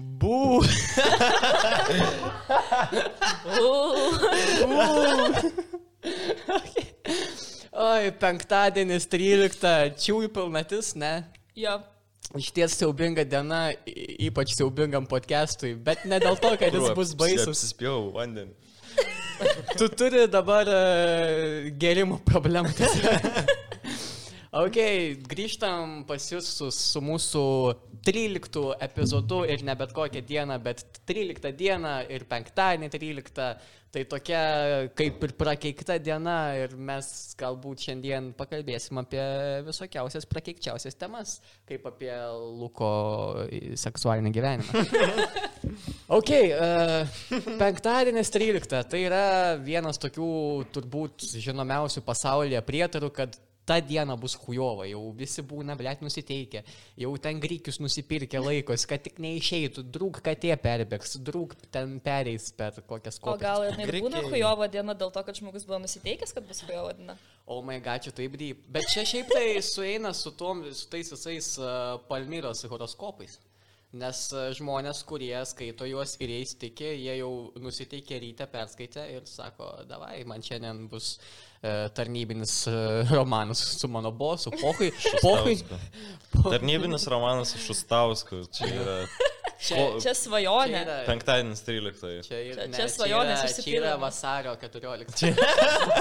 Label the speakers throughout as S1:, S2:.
S1: Bū. Oi, penktadienis 13, čiūjų pilnatis, ne?
S2: Jo.
S1: Iš ties siaubinga diena, ypač siaubingam podcastui, bet ne dėl to, kad jis bus baisus.
S3: Apsispjau vandenį.
S1: Tu turi dabar uh, gerimo problemų. ok, grįžtam pas jūs su, su mūsų 13 epizodu ir ne bet kokią dieną, bet 13 dieną ir penktadienį 13. Tai tokia kaip ir prakeikta diena ir mes galbūt šiandien pakalbėsim apie visokiausias prakeikčiausias temas, kaip apie Luko seksualinį gyvenimą. Ok, uh, penktadienis 13. Tai yra vienas tokių turbūt žinomiausių pasaulyje prietarų, kad ta diena bus hujova, jau visi būna, blėt, nusiteikę, jau ten greikius nusipirkę laikos, kad tik neišeitų, drūg katė perbėgs, drūg ten pereis per kokias
S2: O
S1: kopas.
S2: gal ir nebūna hujovo diena dėl to, kad žmogus buvo nusiteikęs, kad bus hujovo diena.
S1: O my gačiu taip dyp. Bet čia šiaip tai sueina su, tom, su tais visais uh, Palmyros horoskopais. Nes uh, žmonės, kurie skaito juos ir jais tiki, jie jau nusiteikė ryte, perskaitė ir sako, davai, man šiandien bus uh, tarnybinis uh, romanas su mano bosu, pohui. pohui.
S3: Tarnybinis romanas su Šustausku. Čia yra
S1: Čia,
S2: Čia svajonė.
S1: čia yra,
S3: penktadienis 13.
S1: čia yra,
S2: Čia-
S1: ne,
S2: čia svajonės
S1: yra- Čia yra vasario 14.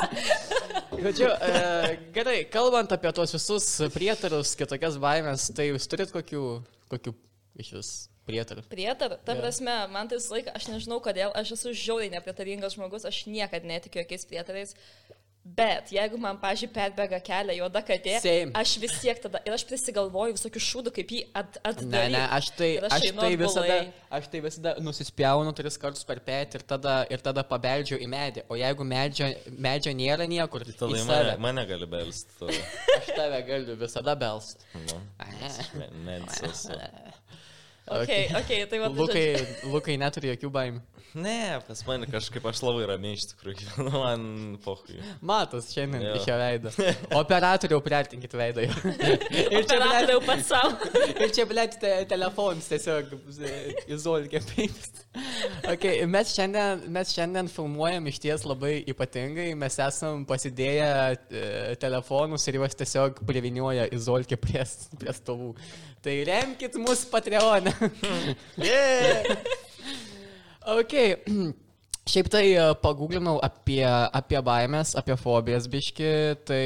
S1: Žodžiu, e, gerai, kalbant apie tos visus prietarus, kitokias baimės, tai jūs turit kokių, kokių iš vis prietarų?
S2: Prietar, ta
S1: Jo.
S2: prasme, man tai visą laiką, aš nežinau kodėl, aš esu žiauriai nepritaringas žmogus, aš niekada netikiu jokiais prietarais. Bet jeigu man, pažiūrėjau, perbėga kelią juoda katė,
S1: Same.
S2: aš vis tiek tada ir aš prisigalvoju visokių šūdų, kaip jį at,
S1: Ne,
S2: atdaryti.
S1: ne, aš tai,
S2: Ir aš
S1: aš tai visada, aš tai visada nusispjaunu tris kartus per petį ir tada, ir tada pabeldžiu į medį. O jeigu medžio, medžio nėra niekur,
S3: Tai tada mane, mane gali belsti. tada.
S1: aš tave galiu visada belst.
S3: Nu, me- Medicas.
S2: Okay, okay, tai va, tai
S1: Lukai, Lukai neturi jokių baimių.
S3: Ne, pas mane kažkaip aš labai ramiai iš tikrųjų gyvenu, man pohui.
S1: Matos šiandien
S3: Jo.
S1: iš jo veido. Operatoriau priartinkit veidą. Ir čia,
S2: Operatoriau pats savo.
S1: ir čia, blėt, te, telefonas tiesiog izolkė peimis. Okay, mes, šiandien, mes šiandien filmuojam iš ties labai ypatingai. Mes esam pasidėję e, telefonus ir juos tiesiog privinioja izolkė prie, prie stovų. Tai remkit mus Patreon.
S3: Yeah!
S1: Ok. Šiaip tai e, paguglinau apie, apie baimės, apie fobijas biški, tai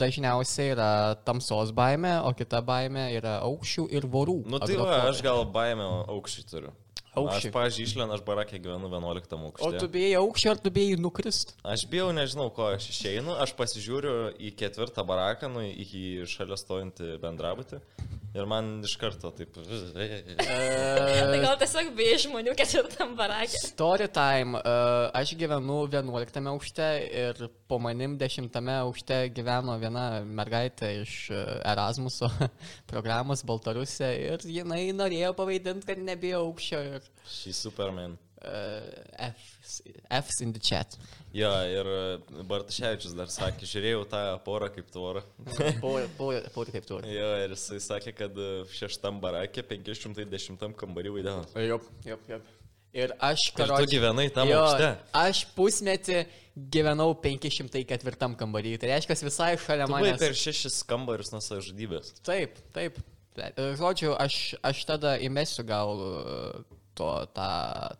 S1: dažniausiai yra tamsos baimė, o kita baimė yra aukščių ir vorų.
S3: Nu tai va, aš gal baimę aukščiai turiu.
S1: Aukščiai.
S3: Aš, pažiūrėjau, išlėn, aš barakė gyvenu 11
S1: O
S3: aukšte.
S1: tu bijai aukščio ar tu bijai nukrist?
S3: Aš bijau, nežinau, ko aš išeinu, aš pasižiūriu į ketvirtą baraką, nu, į šalia stojantį bendrabutį ir man iš karto taip...
S2: Tai gal tiesiog bijai žmonių ketvirtam barakė.
S1: Story time. Aš gyvenu 11 aukšte ir po manim 10 aukšte gyveno viena mergaitė iš uh, Erasmuso programos Baltarusė ir jinai norėjo pavaidinti, kad nebijo aukščio ir
S3: Šį Superman.
S1: uh, F's, F's in the chat.
S3: Jo, ir e, Bartaševičius dar sakė, žiūrėjau tą porą kaip tvorą.
S1: Pūri kaip tu.
S3: Jo, ir jisai sakė, kad e, šeštam barakė 510 kambarį vaidino.
S1: Jop, jop, jop. Ir aš,
S3: Ir tu gyvenai tam
S1: jo,
S3: aukšte.
S1: Aš pusmetį gyvenau 504 kambarį. Tai reiškia, visai šalia
S3: Tu
S1: manęs.
S3: per šešis kambarius nuo savižudybės.
S1: Taip, taip. Žodžiu, aš, aš tada įmesiu gal to, tą,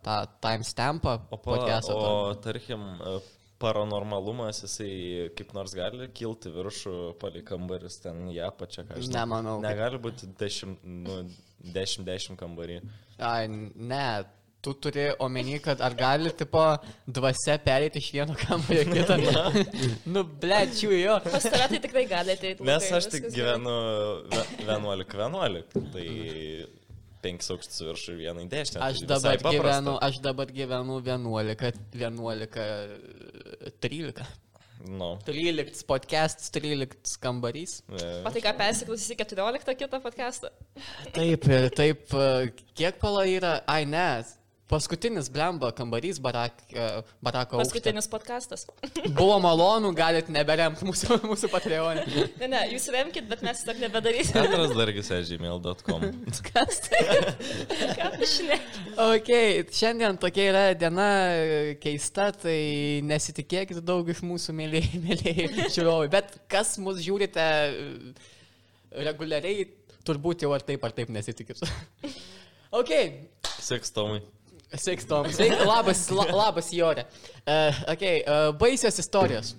S1: tą timestampą
S3: O, pa,
S1: podcast'o.
S3: o tarkim, e, paranormalumas, jisai kaip nors gali kilti viršų palį kambarius, ten ją pačią ką žinau.
S1: Nemanau, kad-
S3: Negali būti 10 nu, 10 kambarį.
S1: Ai, ne, tu turi omeny, kad ar gali, tipo, dvasia perėti iš vieno kambario į kitą. nu, ble, čiū jo.
S2: Pas tave tai tikrai gali ateiti.
S3: Nes aš tik gyvenu ve- 11-11, tai 5 aukštus viršų ir vieną į dešinę.
S1: Aš
S3: tai
S1: dabar, gyvenu, aš dabar gyvenu 11, 11, 13.
S3: Nu,
S1: 13 podcasts, 13 kambarys.
S3: e,
S2: O tai ką persiklausysi 14 kitą podcastą?
S1: Taip, ir taip, e, kiek pala yra, ai ne, Paskutinis blemba kambarys barak, e, barako.
S2: Paskutinis podcastas.
S1: Buvo malonu, galit neberemti mūsų, mūsų Patreon'e.
S2: Ne, ne, jūs remkite, bet mes tiesiog nebedarysim.
S3: Petras dargis gmail.com.
S2: Kas tai? Ką tu žinai?
S1: Ok, šiandien tokia yra diena e, keista, tai nesitikėkite daug iš mūsų mėlyjei, mėlyjei žiūrovai. Bet kas mus žiūrite e, reguliariai, turbūt jau ar taip ar taip nesitikit. ok,
S3: Seks Tomai.
S1: Sextom. Sveiki, labas, la, labas Jorė. Uh, okay, uh, baisios istorijos.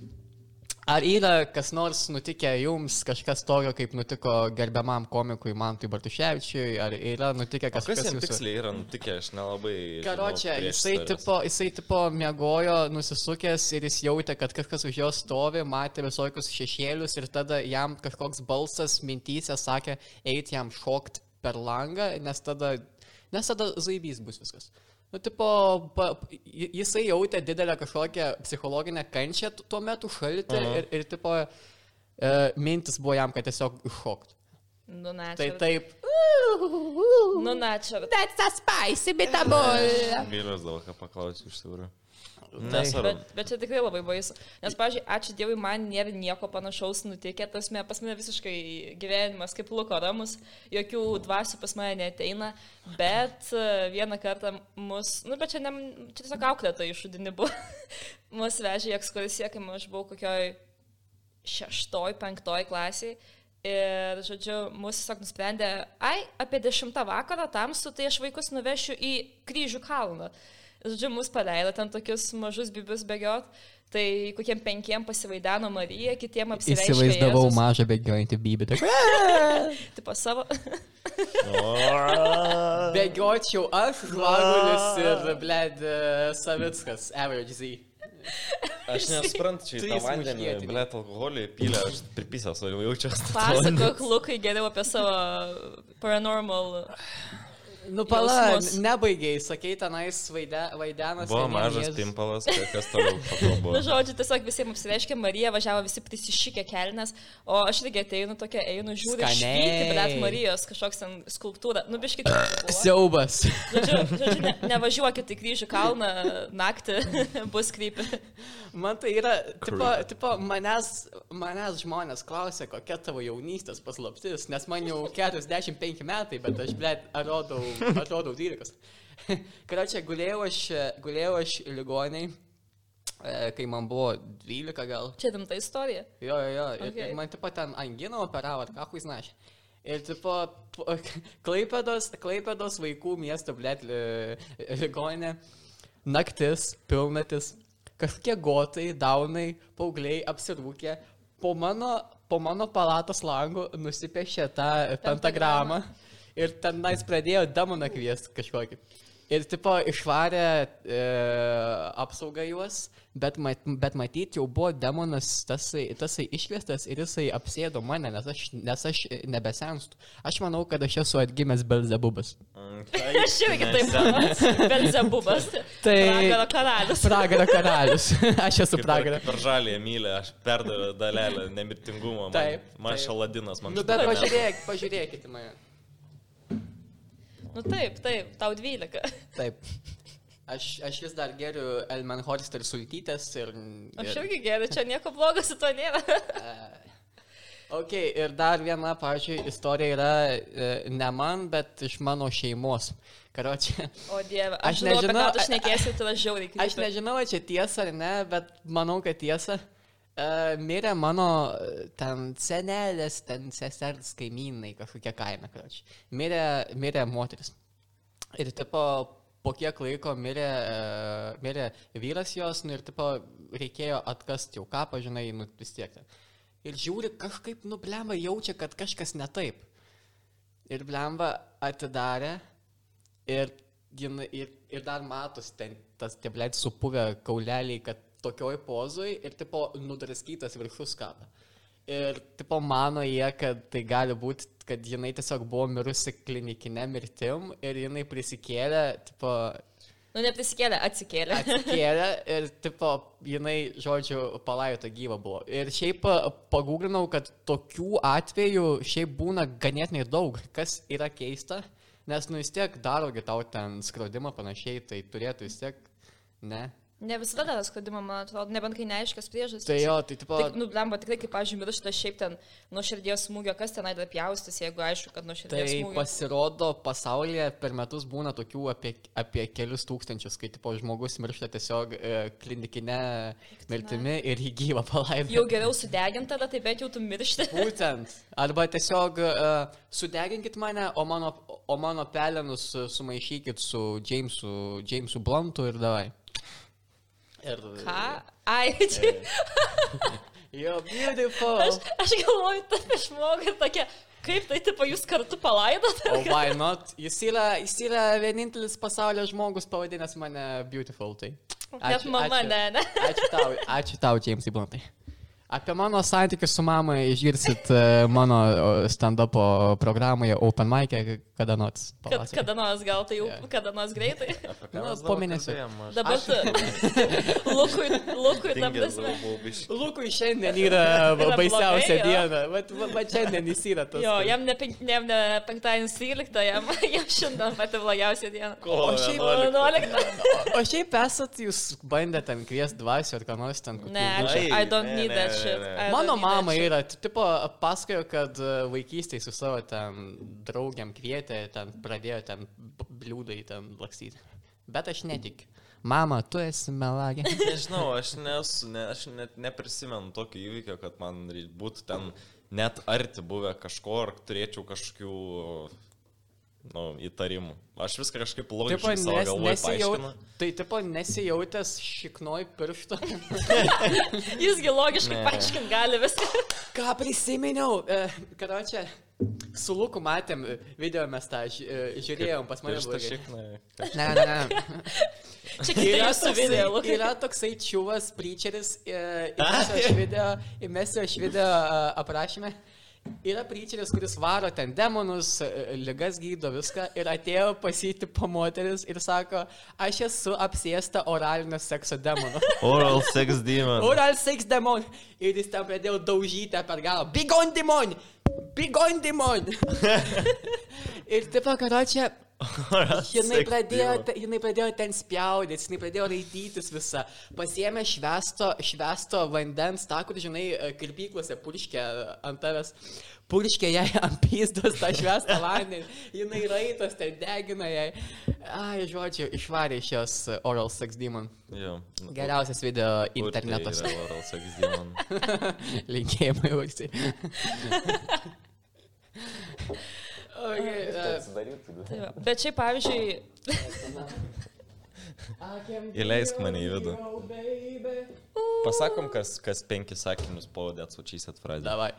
S1: Ar yra kas nors nutikę jums kažkas tokio, kaip nutiko gerbiamam komikui Mantui Bartuševičiui, ar yra nutikę
S3: Kas,
S1: kažkas
S3: kas jam
S1: jūsų...
S3: tiksliai yra nutikę, aš nelabai.
S1: Karočią, jisai tipo, jisai tipo mėgojo, nusisukęs ir jis jautė, kad kažkas už jo stovi, matė visokius šešėlius ir tada jam kažkoks balsas mintysė sakė, eit jam šokt per langą, nes tada, nes tada zaibys bus viskas. Nu, tipo, pa, jisai jautė didelę kažkokią psichologinę kančią tu- tuo metu šaltį
S3: Aha.
S1: ir, ir tipo, e, mintis buvo jam, kad tiesiog iššokt.
S2: Nu, na,
S1: Tai
S2: čia.
S1: taip.
S2: Nu, na, čia.
S1: That's a spicy bit of bull.
S3: Gairas dabar ką paklausiu iš tikrųjų. Nesvarbu.
S2: Bet, bet čia tikrai labai baisu. Nes, pažiūrėjau, ačiū Dievui, man nėra nieko panašaus nutikę. Tas me, pas mane visiškai gyvenimas kaip luko ramus, jokių dvasių pas mane neteina. Bet e, vieną kartą mus, nu, bet čia, ne, čia tiesiog auklėta išudini buvo. mus vežė į ekskursiją, kai aš buvau kokioj šeštoj, penktoj klasiai. Ir, žodžiu, mūsų tiesiog nusprendė, ai, apie 10 vakarą tamsu, tai aš vaikus nuvešiu į kryžių kalną. Žodžiu, mus paleido ten tokius mažus bibius bėgiot, tai kokiem penkiem pasivaideno Marija, kitiem apsireiškė.
S1: Įsivaizdavau
S2: Jėzus.
S1: mažą bėgiojantį bybį. Tai...
S2: Tipo savo.
S1: Bėgiočiau aš, Žvagulis ir, bled, Savickas, Average Z.
S3: Aš nesuprantu, čia į vandenį, blėt, alkoholį pylė, aš pripysęs, o jau jaučiuosi.
S2: Pasakok, Lukai, geriau apie savo paranormal.
S1: Nu, pala, nebaigiai, sakei, tenais vaide, vaidenas.
S3: Buvo mažas pimpalas, kas toliau pakalbo.
S2: Na, žodžiu, tiesiog visiems apsireiškė, Marija važiavo visi prisišykę kelnes, o aš irgi ateinu tokia, einu, žiūriu, švyti, bet Marijos kažkoks ten skulptūra. Nu, biškit.
S1: Siaubas.
S2: Žodžiu, žodžiu ne, nevažiuokit į kryžių kalną naktį, bus krypi.
S1: Man tai yra, tipo, tipo manęs, manęs žmonės klausia, kokia tavo jaunystės paslaptis, nes man jau 45 metai, bet aš, bled, atrodau, atrodau 12. Karočią, gulėjau aš, gulėjau aš ligoniai, e, kai man buvo 12 gal.
S2: Čia rimta istorija.
S1: Jo, jo, jo. Ir,
S2: Okay.
S1: ir man tipo ten anginą operavo, ką huis naš. Ir tipo, po- Klaipėdos, Klaipėdos vaikų miesto, blėt, ligonė, naktis, pilnatis, kažkokie gotai, daunai, paaugliai apsirūkė, po mano, po mano palatos langų nusipešė tą pentagramą ir tenais pradėjo demoną kviesti kažkokį. Ir tipo išvarė e, apsaugą juos, bet, mat, bet matyt jau buvo demonas tasai, tasai iškviestas ir jisai apsėdo mane, nes aš, nes aš nebesenstu. Aš manau, kad aš esu atgimęs Belzebubas.
S2: Aš irgi taip manau. Belzebubas.
S1: Tai-
S2: Pragaro karalius.
S1: Pragaro karalius. aš esu pragaro.
S3: Per žalį mylę, aš perdaviau dalelę nemirtingumo. Man,
S1: Taip,
S3: man šaladinas, man
S1: Nu, bet pažiūrėk, pažiūrėkite mane.
S2: Nu taip, taip, tau 12.
S1: Taip. Aš, aš vis dar geriu Elmenhorst ir sultytės ir...
S2: Aš
S1: ir
S2: irgi geriu, čia nieko blogo su to nėra.
S1: Ok, ir dar viena, pavyzdžiui, istorija yra e, ne man, bet iš mano šeimos. Karočią.
S2: O dieve,
S1: Aš
S2: aš žinau,
S1: nežinau,
S2: ką tu
S1: a-
S2: šnekėsi, tai aš žiauriai
S1: Aš nežinau, ar čia tiesa ar ne, bet manau, kad tiesa. Uh, mirė mano e, ten senelės, ten sesers kaimynai kažkokie kaime, karočią. Mirė, mirė moteris. Ir tipo, po kiek laiko mirė, uh, mirė vyras jos, nu ir tipo, reikėjo atkasti jau kapą, žinai, nu vis tiek. Ir žiūri, kažkaip nublemba, jaučia, kad kažkas ne taip. Ir blemba atidarė ir, ir, ir dar matos ten tas teblėt supuvę kauleliai, kad tokioj pozoj ir tipo nudraskytas viršus kapą. Ir tipo mano jie, kad tai gali būti, kad jinai tiesiog buvo mirusi klinikinė mirtim ir jinai prisikėlė, tipo,
S2: Nu, neprisikėlė, atsikėlė.
S1: atsikėlė ir tipo jinai, žodžiu, palaidota gyva buvo. Ir šiaip pa- pagūglinau, kad tokių atvejų šiaip būna ganėtinai daug, kas yra keista, Nes, nu vis tiek darogi tau ten skrodimą panašiai, tai turėtų vis tiek, ne.
S2: Ne visada daro skrodimą, man atrodo, nebent kai neaiškias priežastis.
S1: Tai jo, tai tipo...
S2: Tik, nu, blemba, tikrai, kaip, pažiūrėjau, miršta šiaip ten nuo širdies smūgio, kas tenai dar pjaustis, jeigu aišku, kad nuo širdies
S1: Tai
S2: smūgio.
S1: pasirodo, pasaulyje per metus būna tokių apie, apie kelius tūkstančius, kai tipo žmogus miršta tiesiog e, klinikinė mirtimi ir jį gyvą palaidoti.
S2: Jau geriau sudeginti tada, tai bent jau tu miršti.
S1: Būtent. Arba tiesiog uh, sudeginkit mane, o mano, o mano pelenus uh, sumaišykit su Jamesu, Jamesu Bluntu ir davai. Ir...
S2: Ką? Ai, čia.
S1: You're beautiful.
S2: Aš, aš galvoju, apie žmogų ir tokia, kaip tai, tipo, jūs kartu palaidot?
S1: O why not? Jis yra, jis yra vienintelis pasaulio žmogus pavadinęs mane beautiful. Tai.
S2: Net mama, ne, ne.
S1: Ačiū tau, ačiū tau, Jamesai Bluntai. Apie mano santykius su mama išgirsit e, mano o, stand-up programoje Open Mic, kada nors.
S2: Kad, kada nors, gal tai jau
S1: Jo.
S2: kada nors greitai.
S1: Nu,
S3: mes
S1: po
S3: dabar
S1: mėnesio.
S2: Dabar tu. Lukui, lukui, ta
S3: tingęs
S2: prasme.
S1: Lukui šiandien yra
S2: Yra
S1: baisiausia
S2: blogai,
S1: diena. Vat, va, va šiandien jis yra tas.
S2: Jo, jam ne, penk, ne, ne penktadienis 13, jam, jam šiandien pati blogiausia diena.
S3: Kovo
S1: O šiaip-
S3: 11.
S1: O šiaip esat jūs bandę ten kviesti dvasių ar ką nors ten.
S2: Ne. I don't
S3: Ne,
S2: need
S3: ne,
S2: that shit.
S1: Mano mama yra, tipo, pasakojo, kad e, vaikystėje su savo ten draugiam kvietė, ten pradėjo ten bliūdai ten lakstyti. Bet aš netikiu. Mama, tu esi melagė.
S3: Nežinau, aš nesu, ne, aš net neprisimenu tokio įvykio, kad man būtų ten net arti buvę kažko ar turėčiau kažkokių nu, įtarimų. Aš viską kažkaip
S1: Tipo,
S3: logiškai savo
S1: nes,
S3: galvoje paaiškinu.
S1: tai tipo nesijautęs šiknoj piršto.
S2: Jisgi logiškai
S3: Ne.
S2: paaiškint gali viską.
S1: Ką prisiminiau? Kad čia su Luku matėm e, video mes tą e, žiūrėjom pas mane.
S3: Pirštą
S1: blogai.
S3: šikną.
S1: Ne, ne, ne.
S2: Čia
S1: Yra toksai,
S2: video. Lukai.
S1: yra toksai čiūvas, preacheris, e, įmesiu aš video, įmesiu aš video e, aprašymę. Yra preacheris, kuris varo ten demonus, e, ligas gydo viską ir atėjo pasyti po moteris ir sako, aš esu apsėsta oralinio sekso demonu.
S3: Oral sex demon.
S1: Oral sex demon. Ir jis ten pradėjo daužyti per galą. Bigon demon! Bigon demon! ir taip, kad čia Jinai pradėjo, jinai pradėjo ten spjaudytis, jinai pradėjo raitytis visą. Pasiemė švesto, švesto vandens, tą, kur, žinai, e, kirpyklose purškė ant tavęs. Purškė jai ant pysdos tą švestą vandenį. Jinai raitos ten degina jai. Ai, žodžiu, išvarė iš jos e, Oral Sex Demon.
S3: Jo. Nu,
S1: Geriausias video
S3: tai
S1: internetas.
S3: yra Oral sex demon.
S1: Linkėjimai visi. Okay, uh,
S2: Tai va. Bet šiaip, pavyzdžiui,
S3: Įleisk mane į vidų. Pasakom, kas, kas penkis sakinius po atsučysit frazę.
S1: davai.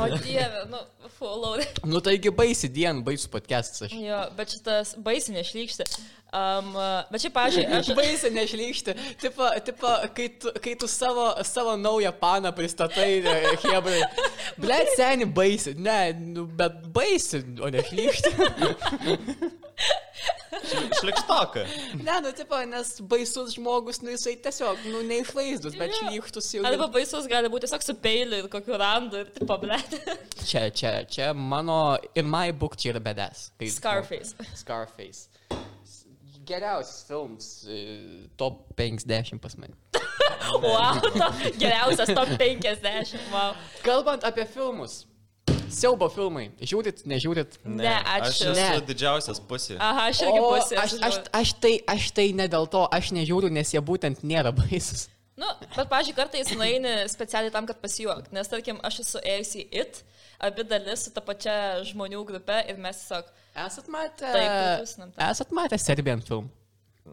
S2: o dieve, nu, follow.
S1: Nu taigi baisi dien, baisu podcastas aš.
S2: Jo, bet šitas baisi nešlykšti. Um, bet šiaip, pavyzdžiui, aš...
S1: Baisi nešlykšti. Tipo, tipo kai, tu, kai tu savo, savo naują paną pristatai, e, Hebrai. Blet, seni baisi. Ne, nu, bet baisi, o nešlykšti.
S3: Šlikštoka.
S1: Ne, nu, tipo, nes baisus žmogus, nu, jisai tiesiog, nu, neišvaizdus, bet
S2: Jo.
S1: šlykštus jau.
S2: Arba baisus gali būti tiesiog su peiliu ir kokiu randu ir tipo, blėt.
S1: Čia, čia, čia mano, in my book čia yra bedes. Kai-
S2: Scarface.
S1: Scarface. Geriausias filmas, e, top 50 pas mane.
S2: Wow, to, geriausias top 50. Wow.
S1: Kalbant apie filmus. Siaubo filmai. Žiūrit, nežiūrit.
S2: Ne,
S3: Aš
S2: ačiū.
S3: esu
S1: Ne.
S3: didžiausias pusė.
S2: Aha, aš irgi pusė.
S1: aš, aš, aš, tai, aš tai ne dėl to, aš nežiūriu, nes jie būtent nėra baisus.
S2: Nu, bet, pažiūrėjau, kartais nueini specialiai tam, kad pasijuok. Nes, tarkim, aš esu ėjusi į IT, abi dalis su ta pačia žmonių grupe ir mes tiesiog...
S1: Esat matę.
S2: Taip.
S1: Esat matę Serbian film.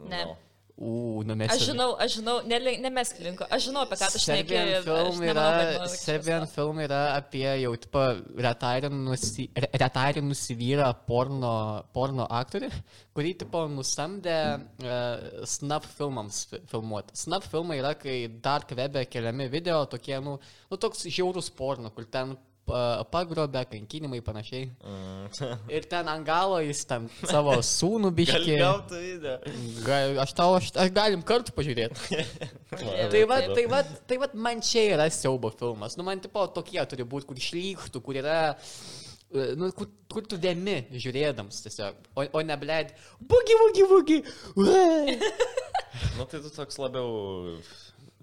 S2: Ne.
S3: No.
S1: U, numesi.
S2: Aš žinau, aš žinau, ne- nemesk linko, aš žinau, apie ką tu šneki.
S1: Film yra, Serbian film yra apie jau tipo retairinusį re- retairinusį vyrą porno, porno aktorių, kurį tipo nusamdė uh, snap filmams fi- filmuoti. Snap filmai yra, kai dark webe keliami video tokie, nu, nu toks žiaurus porno, kur ten pa- pagrobė, kankinimai panašiai.
S3: Mm.
S1: Ir ten ant galo jis ten savo sūnų
S3: Gal
S1: biškį.
S3: gautų video.
S1: Gal, aš tau, aš, aš galim kartu pažiūrėti. Tai va, tai va, tai va, man čia yra siaubo filmas. Nu, man tipo tokie turi būti, kur šlykštų, kur yra e, nu, kur, kur tu dėmi žiūrėdams tiesiog, o, o ne bled, bugi, bugi, bugi.
S3: Nu tai tu toks labiau,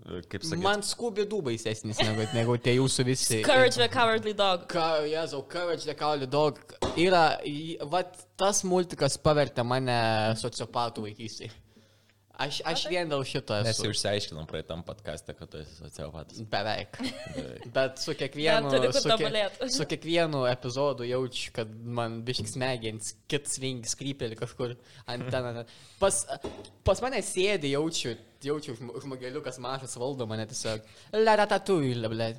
S3: kaip sakyti.
S1: Man skubi du baisesnis negu, negu tie jūsų visi.
S2: Courage the Cowardly Dog.
S1: Ką, Jėzau, Courage the Cowardly Dog. Yra, vat tas multikas pavertė mane sociopatų vaikystėje. Aš, aš vien dėl šito
S3: Mes
S1: esu.
S3: jau išsiaiškinom praeitam podcast'e, kad tu esi sociopatas.
S1: Beveik. Bet su kiekvienu, su,
S2: tobulėt.
S1: su kiekvienu epizodu jaučiu, kad man biškis smegenis, kits vingis krypelį kažkur anteną. Pas, pas mane sėdi, jaučiu, jaučiu žmo- žmogeliukas mažas valdo mane tiesiog. Leratatui, ble.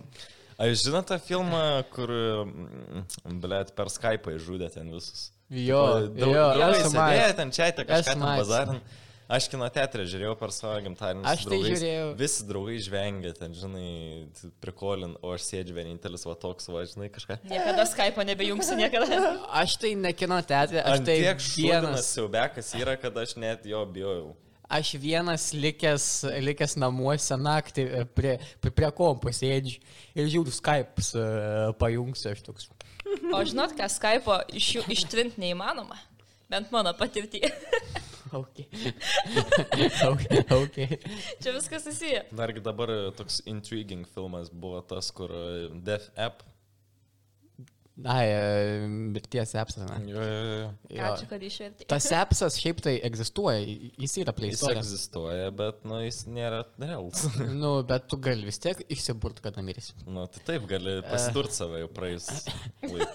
S3: Aš žinau tą filmą, kur, mm, blėt, per Skype žudė ten visus.
S1: Jo,
S3: Daug-
S1: jo,
S3: draugai
S1: esu
S3: sėdėjo
S1: matęs.
S3: ten čia, tai kažką ten bazarin. Aš kino teatrė žiūrėjau per savo gimtadienį.
S1: Aš tai žiūrėjau.
S3: Visi draugai žvengia ten, žinai, prikolin, o aš sėdžiu vienintelis va toks, va, žinai, kažką.
S2: Niekada Skype nebejungsiu, niekada.
S1: Aš tai ne kino teatrė, aš
S3: Aš
S1: tai
S3: tiek šūdinas
S1: vienas.
S3: siaubekas yra, kad aš net jo bijojau.
S1: Aš vienas likęs, likęs namuose naktį e, prie, prie, prie kompo sėdžiu ir žiūriu Skype uh, pajungsiu aš toks.
S2: O žinot, ką Skype iš ištrinti neįmanoma. Bent mano patirtyje.
S1: Ok. ok. okay.
S2: Čia viskas susiję.
S3: Dargi dabar toks intriguing filmas buvo tas, kur e, Death App.
S1: Ai, e, mirties apsas. ne?
S3: Jo, jo, jo.
S2: Ką čia, kad išverti?
S1: Tas apsas šiaip tai egzistuoja, jis yra
S3: Jis
S1: pleistore.
S3: egzistuoja, bet, nu, jis nėra realus.
S1: Nu, bet tu gali vis tiek išsiburt, kada mirsi.
S3: Nu, tai taip, gali pasidurt save jau praeis laikui.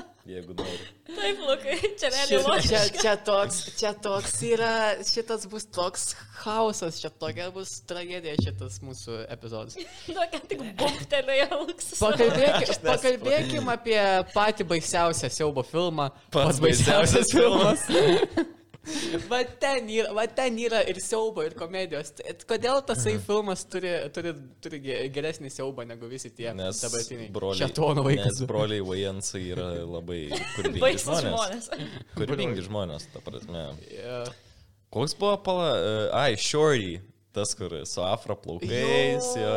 S3: Jeigu nori.
S2: Taip, Lukai, čia realiai
S1: Čia, čia, toks, čia toks yra, šitas bus toks chaosas, čia tokia bus tragedija šitas mūsų epizodas.
S2: Ką tik bumtelėjo Lukas.
S1: Pakalbėkim, pakalbėkim apie patį baisiausią siaubo filmą.
S3: Pats baisiausias filmas.
S1: Va ten, yra, va ten yra ir siaubo, ir komedijos. Kodėl tasai filmas turi, turi, turi ge- geresnį siaubą negu visi tie
S3: Nes
S1: dabartiniai
S3: broliai,
S1: šetono vaikas?
S3: nes broliai Vajansai yra labai kūrybingi žmonės.
S2: žmonės.
S3: Kūrybingi žmonės, ta prasme.
S1: Jo.
S3: Koks buvo pala... Uh, ai, Shorty. Tas, kur su afro plaukais. Jo.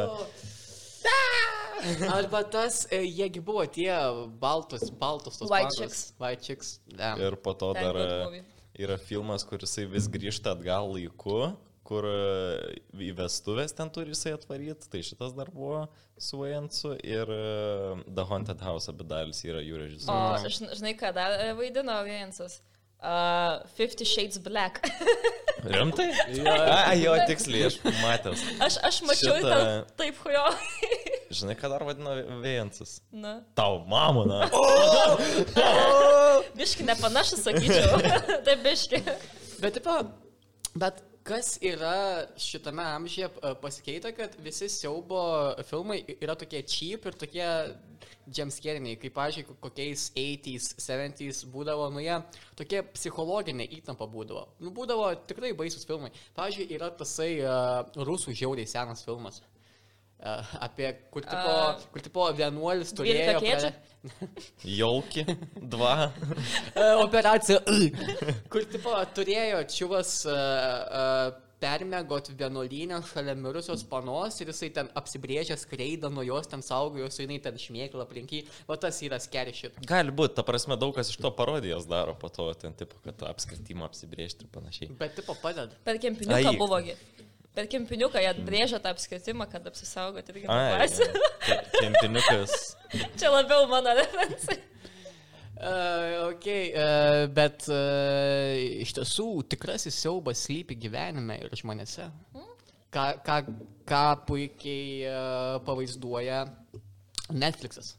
S1: Arba tas, e, jiegi buvo tie baltus, baltus tos
S2: White chicks.
S1: White chicks. Yeah.
S3: Ir po to
S2: Thank
S3: dar e,
S2: movie.
S3: Yra filmas, kur jisai vis grįžta atgal laiku, kur e, į vestuvės ten turi jisai atvaryti. Tai šitas dar buvo su Vajansu ir e, The Haunted House abi dalis yra jų
S2: O,
S3: režisierius.
S2: žin- žinai, e, vaidino Viensas? Uh, Fifty Shades Black.
S3: Rimtai? A, jo, tiksliai, aš matęs.
S2: aš, aš mačiau
S3: Šitą-
S2: Šitą... taip, jo.
S3: Žinai, ką dar vadino Vajansas?
S2: Na.
S3: Tau, mamona.
S2: Biški nepanašus, sakyčiau. taip, biški.
S1: Bet, tipo, bet kas yra šitame amžiuje e, pasikeitę, kad visi siaubo filmai yra tokie cheap ir tokie džemskeriniai, kaip, pažiūrėjau, kokiais 80s, 70s būdavo, nu jie tokie psichologinė įtampa būdavo. Nu, būdavo tikrai baisus filmai. Pavyzdžiui, yra tasai uh, rusų žiauriai senas filmas. Uh, apie, kur tipo, uh, kur tipo vienuolis turėjo...
S2: 12 kėdžių?
S3: Jolki, dva.
S1: E, operacija. Kur tipo turėjo čiuvas uh, uh, permėgot vienuolynę šalia mirusios panos ir jisai ten apsibrėžęs kreidą nuo jos ten saugojo, su jinai ten šmėkla aplinky. O tas yra shit.
S3: Gali būti, ta prasme, daug kas iš to parodijos daro po to, ten, tipo, kad apskritimą apsibriežti ir panašiai.
S1: Bet tipo padeda.
S2: Per kempiniuką buvogi. Per kempiniuką jie brėžia tą apskritimą, kad apsisaugoti irgi
S3: Ai, kempiniukas.
S2: Čia labiau mano referencija.
S1: Uh, ok, uh, bet uh, iš tiesų tikrasis siaubas slypi gyvenime ir žmonėse. Ką, ką, ką puikiai uh, pavaizduoja Netflixas.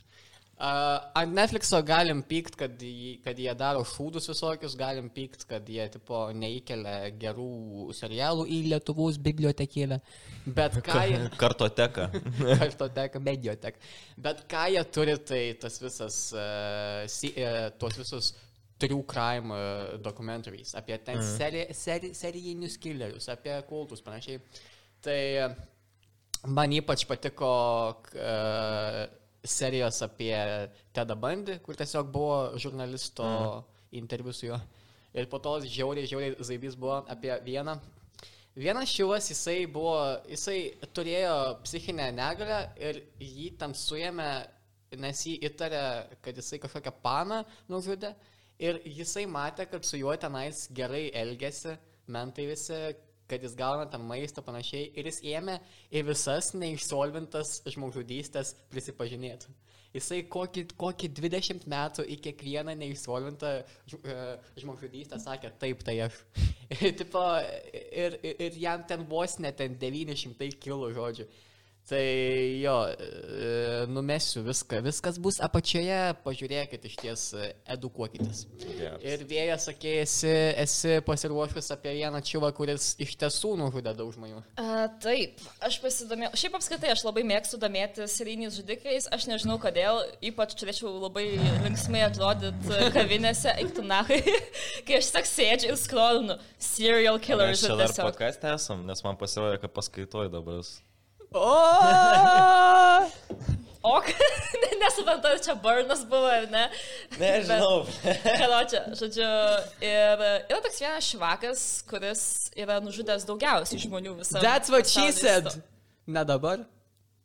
S1: Ant Netflixo galim pykt, kad, jį- kad jie daro šūdus visokius, galim pykt, kad jie tipo neįkelia gerų serialų į Lietuvos bibliotekėlę. Bet ką jie...
S3: Kartoteka.
S1: Kartoteka, medioteka. Bet ką jie turi, tai tas visas, uh, si, uh, tuos visus true crime uh, documentaries, apie ten mm. seri, seri, serijinius killerius, apie kultus panašiai. Tai man ypač patiko uh, serijos apie Tedą Bandį, kur tiesiog buvo žurnalisto mm. interviu su juo. Ir po to žiauriai, žiauriai zaibys buvo apie vieną Vienas šivas, jisai buvo, jisai turėjo psichinę negalę ir jį tam suėmė, nes jį įtarė, kad jisai kažkokią paną nužudė. Ir jisai matė, kad su juo tenais gerai elgėsi, mentai visi, kad jis gauna tam maisto panašiai. Ir jis ėmė į visas neišsolvintas žmogžudystės prisipažinėti. Jisai kokį, kokį 20 metų į kiekvieną neišsolvintą e, žmogžudystę sakė, taip, tai aš. Ir, tipo, ir, ir, ir jam ten vos net ten 900 kilų žodžių. Tai jo, e, numesiu viską, viskas bus apačioje, pažiūrėkit iš ties, e, edukuokitės.
S3: Geras.
S1: Ir vėja, sakė, esi, esi pasiruošęs apie vieną čiuvą, kuris iš tiesų nužudė daug žmonių.
S2: A, taip, aš pasidomėjau. Šiaip apskritai aš labai mėgstu domėtis serijiniais žudikais. Aš nežinau kodėl, ypač turėčiau labai linksmai atrodyti kavinėse, eiktunahai, kai aš tik sėdžiu ir skrolinu serial killers
S3: Mes čia dar
S2: tiesiog.
S3: podcast'e esam, nes man pasirodė, kad paskaitoj dabar. esu.
S1: O!
S2: O, nesuprantu, ar čia burnas buvo ar ne.
S3: Nežinau.
S2: Karočią, žodžiu, ir yra toks vienas švakas, kuris yra nužudęs daugiausiai žmonių visame.
S1: That's what she said. Ne dabar.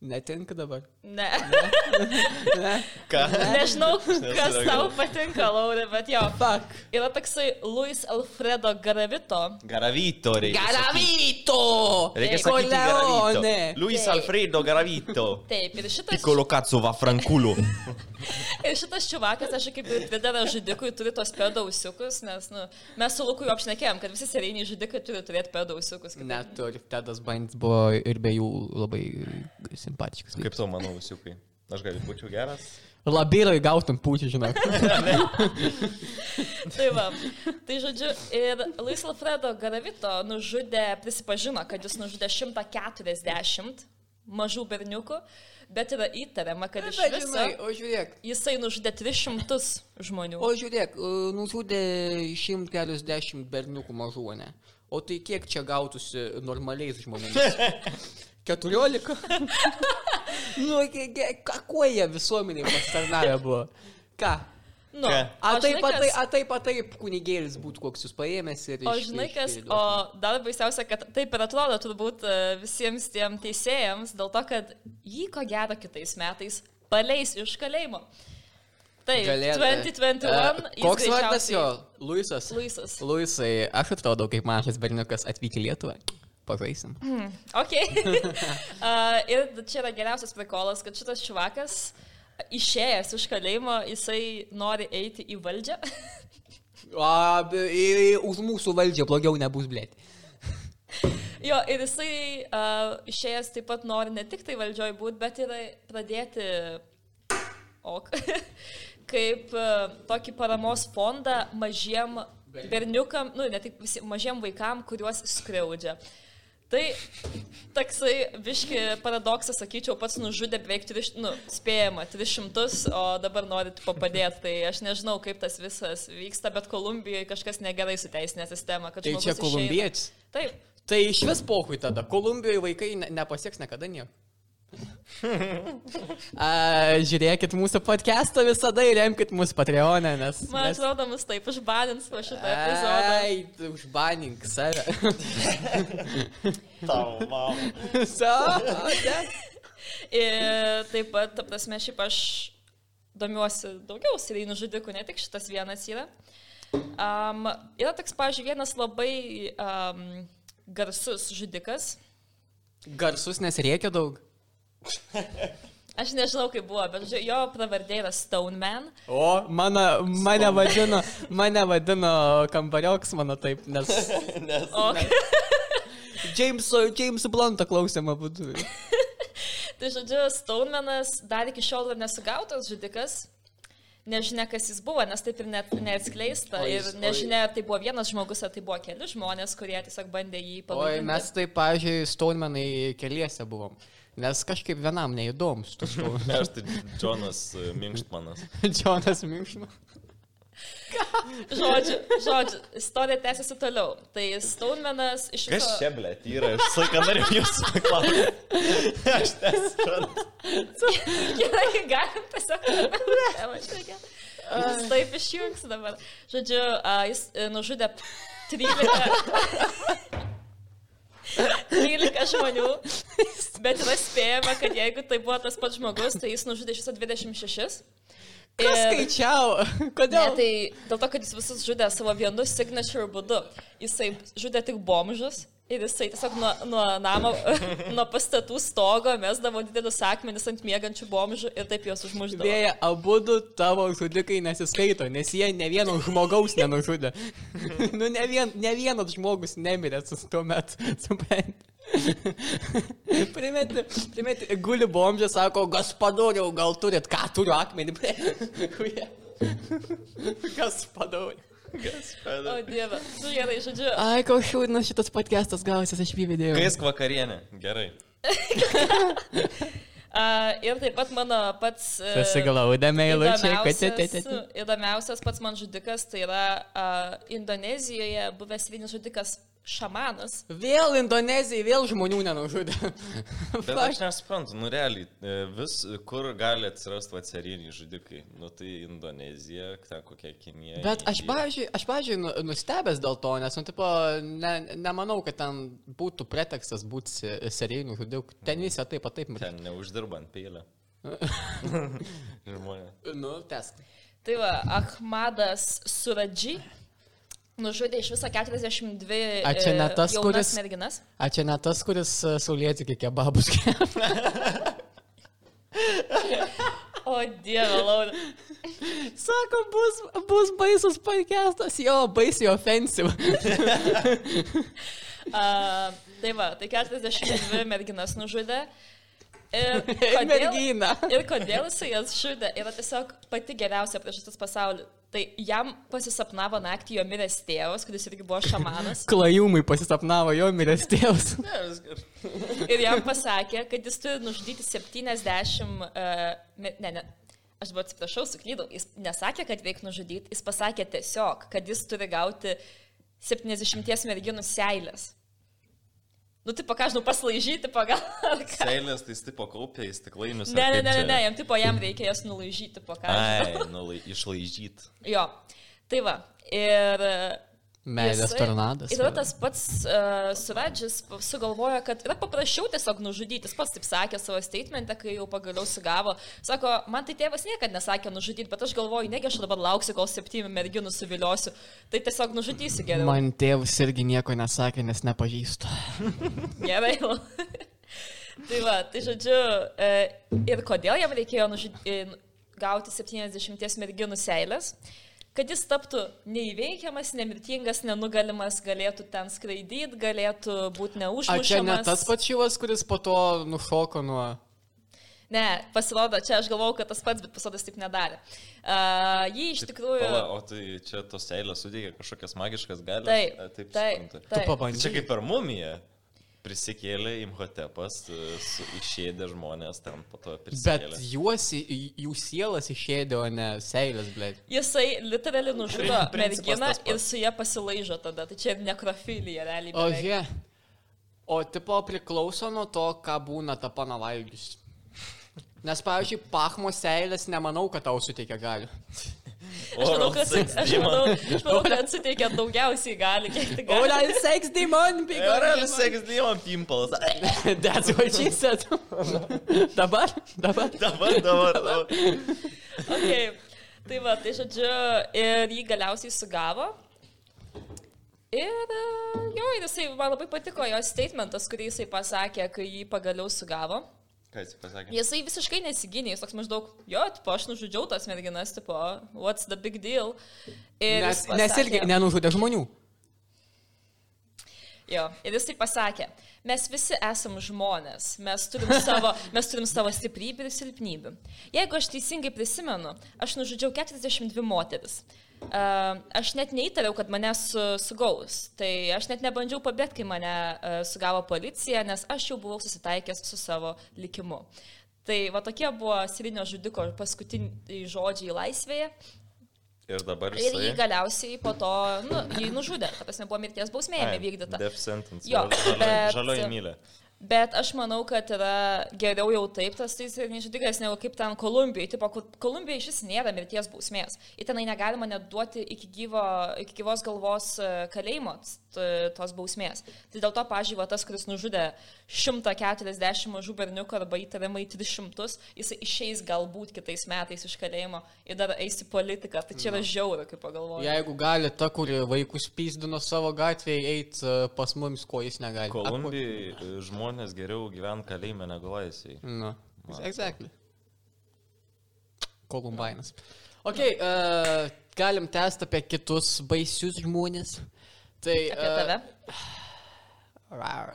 S1: Netinka dabar.
S2: Ne.
S1: Ne.
S3: Ką?
S2: Nežinau, kas tau patinka, Laurė, bet jo.
S1: Fuck.
S2: Yra toksai Luis Alfredo Garavito.
S3: Garavito reikia.
S1: Garavito!
S3: Reikia sakyti Garavito. Luis
S2: Taip.
S3: Alfredo Garavito.
S2: Taip, ir šitas,
S3: Piccolo cazzo va franculo.
S2: ir šitas čiuvakas, aš kaip ir Twitterio žudikui, turi tos pedausiukus, nes nu, mes su Luku jau apšnekėjom, kad visi serijiniai žudikai turi turėti pedausiukus.
S1: Net ir Tedas Bains buvo ir be jų labai simpatiškas.
S3: Kaip tau, manau, visiukai? Aš gal būčiau geras?
S1: Labirai gautum pūčių, žinok.
S2: Tai va, tai žodžiu, ir Luis Alfredo Garavito nužudė, prisipažino, kad jis nužudė 140 mažų berniukų, bet yra įtariama, kad iš viso
S1: žinai, o žiūrėk,
S2: jisai nužudė 300 žmonių.
S1: o žiūrėk, e, nužudė 140 berniukų mažų, ne? O tai kiek čia gautųsi normaliais žmonėmis? 14? nu, kuo jie visuomeniai pastarnavę buvo? Ką?
S2: Nu?
S1: A taip,
S2: žinai,
S1: a
S2: kas-
S1: taip, a taip, a taip, kunigėlis būtų koks jūs paėmęs ir...
S2: O
S1: iš-
S2: žinai kas,
S1: iš-
S2: o dar baisiausia, kad taip ir atrodo turbūt visiems tiem teisėjams, dėl to, kad jį ko gero kitais metais paleis iš kalėjimo. Taip,
S1: Galėtų.
S2: 2021.
S1: E,
S2: jis
S1: Koks vardas jo? Luisas.
S2: Luisas.
S1: Luisai, aš atrodau kaip mažas berniukas atvykę į Lietuvą. Pažaisim.
S2: Ok. uh, ir čia yra geriausias prikolas, kad šitas švakas išėjęs iš kalėjimo, jisai nori eiti į valdžią.
S1: A, už mūsų valdžią blogiau nebus, blėt.
S2: jo, ir jisai uh, išėjęs taip pat nori ne tik tai valdžioj būti, bet ir pradėti ok, kaip uh, tokį paramos fondą mažiem berniukam, nu, ne tik visi, mažiem vaikam, kuriuos skriaudžia. Tai toksai viški paradoksas, sakyčiau, pats nužudė beveik 300, nu, spėjama 300, o dabar norit padėti. Tai aš nežinau, kaip tas visas vyksta, bet Kolumbijoje kažkas negerai su teisinė sistema.
S1: Tai čia kolumbietis.
S2: Taip.
S1: Tai iš vis pohui tada. Kolumbijoje vaikai ne, nepasieks niekada nieko. A, žiūrėkit mūsų podcastą visada ir remkit mūsų Patreonę, nes...
S2: Man
S1: nes...
S2: atrodo, mus taip užbanins po šitą epizodą.
S1: Ai, užbanink save.
S3: Tau, mama.
S1: so, ne?
S2: Ir taip pat, ta prasme, šiaip aš domiuosi daugiau serijinių žudikų, ne tik šitas vienas yra. Um, yra toks, pažiūrėjau, vienas labai um, garsus žudikas.
S1: Garsus, nes reikia daug.
S2: Aš nežinau, kaip buvo, bet jo pravardė yra Stoneman.
S1: O, mano, mane vadino, mane vadino kambarioks, mano taip, nes
S3: Nes
S2: O,
S1: Jameso, Jameso Bluntą klausimą būtų.
S2: tai žodžiu, Stonemanas dar iki šiol yra nesugautas žudikas. Nežinia, kas jis buvo, nes taip ir net neatskleista.
S1: O
S2: Ir nežinia, ar tai buvo vienas žmogus, ar tai buvo keli žmonės, kurie tiesiog bandė jį
S1: Oi,
S2: palaikyti.
S1: mes taip, pažiūrėjau, Stonemanai keliese buvom. Nes kažkaip vienam neįdomus tas
S3: Ne, aš tai Džonas e, Minkštmanas.
S1: Džonas Minkšmas.
S2: Žodžiu, žodžiu, istorija tęsiasi toliau. Tai Stonemanas iš
S3: Kas
S2: viso...
S3: čia, ble, yra? Aš laiką noriu jūsų paklausti. Aš nesuprantu.
S2: Gerai, galim tiesiog. Jis taip išjungs dabar. Žodžiu, a, jis e, nužudė 13. 13 žmonių, bet yra spėjama, kad jeigu tai buvo tas pats žmogus, tai jis nužudė iš viso 26.
S1: Kas
S2: Ir-
S1: skaičiavo?
S2: Ne,
S1: Kodėl?
S2: tai dėl to, kad jis visus žudė savo vienu signature būdu. Jisai žudė tik bomžus ir jisai tiesiog nuo, nuo namo, nuo pastatų stogo mesdavo didelius akmenis ant mėgančių bomžų ir taip juos užmuždavo.
S1: Vėja, abu du tavo žudikai nesiskaito, nes jie ne vieno žmogaus nenužudė. nu, ne, vien, ne vienas žmogus nemirė su tuo metu, supranti. primeti, primeti, guli bomžė, sako, gaspadoriau, gal turit, ką turiu akmenį. Gaspadoriau.
S2: O dieve, nu gerai, žodžiu.
S1: Ai, koks šūdinas šitas podcastas gausias, aš jį vidėjau.
S3: Kaisk vakarienė. Gerai.
S2: Uh, ir taip pat mano pats... Uh,
S1: Susiglaudė meilučiai, kad
S2: Įdomiausias, įdomiausias pats man žudikas tai yra uh, Indonezijoje buvęs vienas žudikas šamanas.
S1: Vėl Indonezijai, vėl žmonių nenužudė.
S3: Bet aš nesuprantu, nu realiai, e, vis, kur gali atsirasti vaceriniai žudikai. Nu tai Indonezija, ten kokia Kinija.
S1: Bet aš, pavyzdžiui, aš, pavyzdžiui, nu- nustebęs dėl to, nes, nu, tipo, ne, nemanau, kad ten būtų pretekstas būti se- serijiniu žudiku. Ten visi taip pat taip.
S3: Ten neuždirbant peilę. Žmonės.
S1: Nu, tesk.
S2: Tai va, Ahmadas Suradži nužudė iš viso 42
S1: A čia ne
S2: e,
S1: tas, kuris-
S2: merginas.
S1: A čia ne tas, kuris saulėti iki kebabus.
S2: O dieve, Laura.
S1: Sako, bus, bus baisus podcastas, jo, baisiai offensive.
S2: Uh, tai va, tai 42 merginas nužudė. Ir kodėl, ir kodėl jisai jas žudė, yra tiesiog pati geriausia priežastis pasaulyje. Tai jam pasisapnavo naktį jo miręs tėvas, kuris irgi buvo šamanas.
S1: Klajumai pasisapnavo jo miręs tėvas.
S2: Ir jam pasakė, kad jis turi nužudyti 70... Uh, ne, ne, ne. Aš dabar atsiprašau, suklydau. Jis nesakė, kad reikia nužudyti, jis pasakė tiesiog, kad jis turi gauti 70 merginų seilės. Nu, tipo, ką žinau, paslaižyti pagal.
S3: Seilės tai tipo kaupia į stiklainius.
S2: Ne, ne, ne, ne, ne, jam tipo, jam reikia jas nulaižyti po ką.
S3: Ai, nu, lai, išlaižyt.
S2: Jo. Tai va. Ir
S1: Meilės tornadas.
S2: Ir tas pats uh, Suradžis sugalvojo, kad yra paprasčiau tiesiog nužudyti. Jis pats taip sakė savo statemente, kai jau pagaliau sugavo. Sako, man tai tėvas niekada nesakė nužudyti, bet aš galvoju, negi aš dabar lauksiu, kol septynių merginų suviliosiu. Tai tiesiog nužudysi geriau.
S1: Man tėvas irgi nieko nesakė, nes nepažįstu.
S2: Gerai. tai va, tai žodžiu, e, ir kodėl jam reikėjo nužudyti, gauti 70 merginų seilės? Kad jis taptų neįveikiamas, nemirtingas, nenugalimas, galėtų ten skraidyti, galėtų būti
S1: A
S2: neužmušamas.
S1: čia ne tas pats šivas, kuris po to nušoko nuo...
S2: Ne, pasirodo, čia aš galvau, kad tas pats, bet pasirodo, jis taip nedarė. Uh, jį iš tikrųjų...
S3: Pala, o tai čia tos eilės suteikia kažkokias magiškas galės?
S2: Taip,
S3: taip,
S2: taip, taip.
S3: Tai
S1: pabandžiai.
S3: čia kaip per mumiją. Prisikėlė Imhotepas, e, išėdė žmonės ten po to
S1: Bet
S3: prisikėlė.
S1: juos, į- jų sielas išėdė, o ne seilės, blė.
S2: Jisai literaliai nužudo merginą ir su ją pasilaižo tada. Tai čia ir nekrofilija realiai.
S1: O
S2: beveik.
S1: jie. O tipo priklauso nuo to, ką būna ta pana valgius. Nes, pavyzdžiui, pachmo seilės nemanau, kad tau suteikia galių.
S2: Aš manau, kad, aš
S3: demon.
S2: manau, aš manau, kad suteikia daugiausiai gali, kiek tik gali.
S1: Oral sex demon, big
S3: Oral sex demon pimples.
S1: That's what she said. dabar, dabar.
S3: Dabar, dabar, dabar.
S2: Okay. Tai va, tai žodžiu, ir jį galiausiai sugavo. Ir jo, ir jisai, man labai patiko jo statementas, kurį jisai pasakė, kai jį pagaliau sugavo.
S3: Ką jis pasakė?
S2: Jisai visiškai nesigynė, jis toks maždaug, jo, tipo, aš nužudžiau tas merginas, tipo, what's the big deal. Ir
S1: Nes,
S2: jis
S1: nes irgi
S2: pasakė-
S1: nenužudė žmonių.
S2: Jo, ir jis tai pasakė, mes visi esam žmonės, mes turim savo, mes turim savo stiprybių ir silpnybių. Jeigu aš teisingai prisimenu, aš nužudžiau 42 moteris. Uh, aš net neįtariau, kad mane su, sugaus. Tai aš net nebandžiau pabėgti, kai mane uh, sugavo policija, nes aš jau buvau susitaikęs su savo likimu. Tai va tokie buvo Sirinio žudiko paskutiniai žodžiai laisvėje.
S3: Ir dabar
S2: Ir jį galiausiai po to, nu, jį nužudė. Ta prasme, buvo mirties bausmė jam
S3: Ai,
S2: įvykdyta.
S3: Death sentence.
S2: Jo, bet-
S3: žalioji mylė.
S2: Bet aš manau, kad yra geriau jau taip tas tai neišdigas, negu kaip ten Kolumbijoje. Tipo, Ko- Kolumbijoje iš vis nėra mirties bausmės. Į tenai negalima net duoti iki, gyvo, iki gyvos galvos e, kalėjimo. tos bausmės. Tai dėl to, pažiūrėjau, tas, kuris nužudė 140 mažų berniukų arba įtariamai 300, jis išeis galbūt kitais metais iš kalėjimo ir dar eis į politiką. Tai čia yra žiaura, kaip pagalvoju.
S1: Jeigu gali ta, kuri vaikus pyzdino savo gatvėje, eiti pas mumis, ko jis negali.
S3: Kolumbijai e, žmonės geriau gyvena kalėjime negu laisvėje.
S1: Na,
S3: Man
S1: exactly. Kolumbainas. Ok, uh, galim tęsti apie kitus baisius žmonės. Tai...
S2: Apie tave?
S1: rar.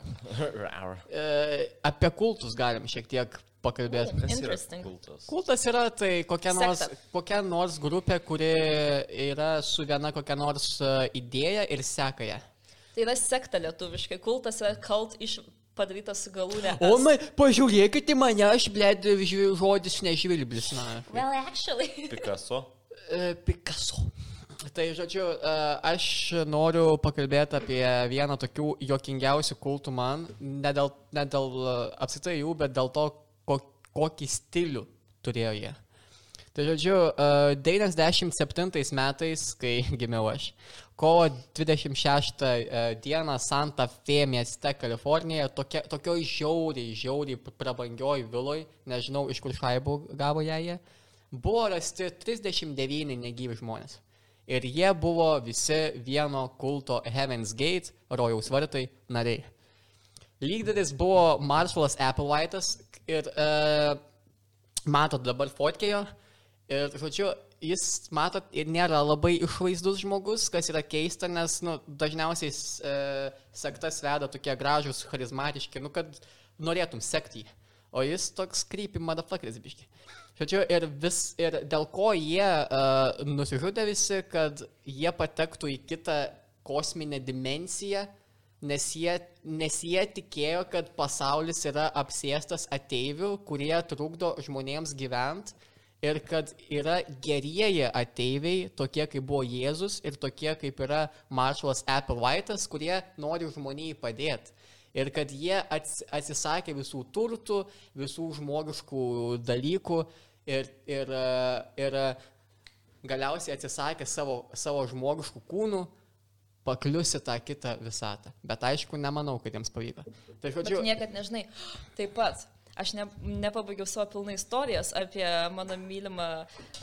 S3: Rar.
S1: Uh, apie kultus galim šiek tiek pakalbėti.
S3: Kas yra
S2: Interesting.
S3: kultas?
S1: Kultas yra tai kokia nors,
S2: Sekta.
S1: kokia nors grupė, kuri yra su viena kokia nors uh, idėja ir seka ją.
S2: Tai yra sekta lietuviškai. Kultas yra kalt iš padarytas su galūnė.
S1: O, man, pažiūrėkite į mane, aš blėd žodis nežvilblis. Na,
S2: Well, actually.
S3: Picasso.
S1: E, Picasso. Tai žodžiu, e, aš noriu pakalbėti apie vieną tokių jokingiausių kultų man, ne dėl, ne dėl e, apsitai jų, bet dėl to, ko, kokį stilių turėjo jie. Tai žodžiu, e, 97 metais, kai gimiau aš, kovo 26 e, dieną Santa Fe mieste Kalifornijoje, tokia, tokioj žiauriai, žiauriai prabangioj viloj, nežinau iš kur šaibų gavo ją jie, buvo rasti 39 negyvi žmonės. Ir jie buvo visi vieno kulto Heaven's Gate, rojaus vartai nariai. Lygderis buvo Marshallas Applewhite'as ir e, matot dabar fotkėjo. Ir, žodžiu, jis, matot, ir nėra labai išvaizdus žmogus, kas yra keista, nes, nu, dažniausiai e, sektas veda tokie gražus, charizmatiški, nu, kad norėtum sekti jį. O jis toks creepy motherfuckeris biški. Žodžiu, ir, vis, ir dėl ko jie uh, nusižudė visi, kad jie patektų į kitą kosminę dimensiją, nes jie, nes jie tikėjo, kad pasaulis yra apsėstas ateivių, kurie trukdo žmonėms gyventi ir kad yra gerieji ateiviai, tokie kaip buvo Jėzus ir tokie kaip yra Marshallas Applewhite'as, kurie nori žmonijai padėti. Ir kad jie ats, atsisakė visų turtų, visų žmogiškų dalykų ir, ir, ir galiausiai atsisakė savo, savo žmogiškų kūnų, pakliusi tą kitą visatą. Bet aišku, nemanau, kad jiems pavyko. Tai
S2: Bet
S1: žodžiu,
S2: niekad nežinai. Taip pat. Aš ne, nepabaigiau savo pilną istorijos apie mano mylimą,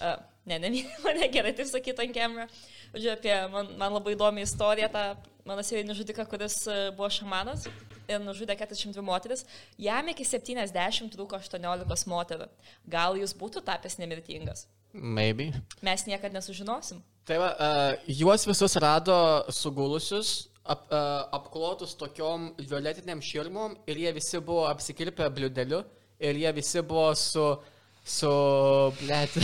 S2: uh, ne, ne mylimą, ne gerai taip sakyti ant kamera, žodžiu, apie man, man labai įdomi istorija, tą mano serijinį žudiką, kuris buvo šamanas ir nužudė 42 moteris, jam iki 70 trūko 18 moterų. Gal jis būtų tapęs nemirtingas?
S1: maybe.
S2: Mes niekada nesužinosim.
S1: Tai va, uh, juos visus rado sugulusius, ap, uh, apklotus tokiom violetiniam širmom ir jie visi buvo apsikirpę bliudeliu ir jie visi buvo su, su, blėt.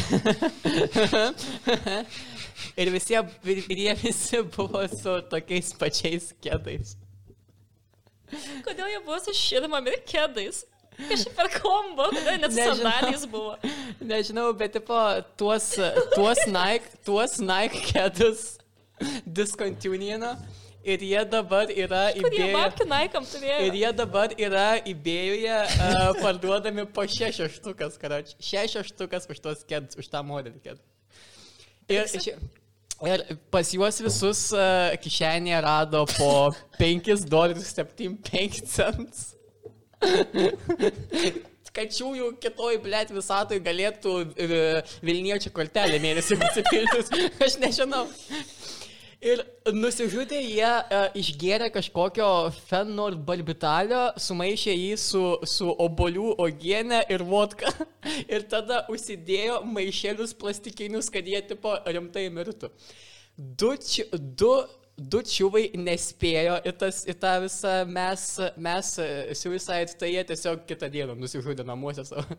S1: ir, visi, ir jie visi buvo su tokiais pačiais kėdais.
S2: Kodėl jie buvo su šilima ir kėdais? Kažkaip per kombo, kodėl net sandaliais buvo.
S1: Nežinau, bet tipo, tuos, tuos Nike, tuos Nike kėdus diskontinuino ir jie dabar yra
S2: turėjo?
S1: Ir jie dabar yra įbėjoje uh, parduodami po šešias štukas, karoči. Šešias štukas už tos kėdus, už tą modelį kėdų. Ir, ir pas juos visus uh, kišenėje rado po 5 dolerius 75 cents. Kačiųjų kitoj, blėt, visatoj galėtų uh, Vilniečio kortelę mėnesį nusipildus. Aš nežinau. Ir nusižudė jie uh, išgėrė kažkokio fenolbarbitalio, sumaišė jį su, su obolių ogienė ir vodka. Ir tada užsidėjo maišelius plastikinius, kad jie tipo rimtai mirtų. Du, či, du, du čiuvai nespėjo į, tas, į tą visą mes, mes e, suicide, tai jie tiesiog kitą dieną nusižudė namuose savo.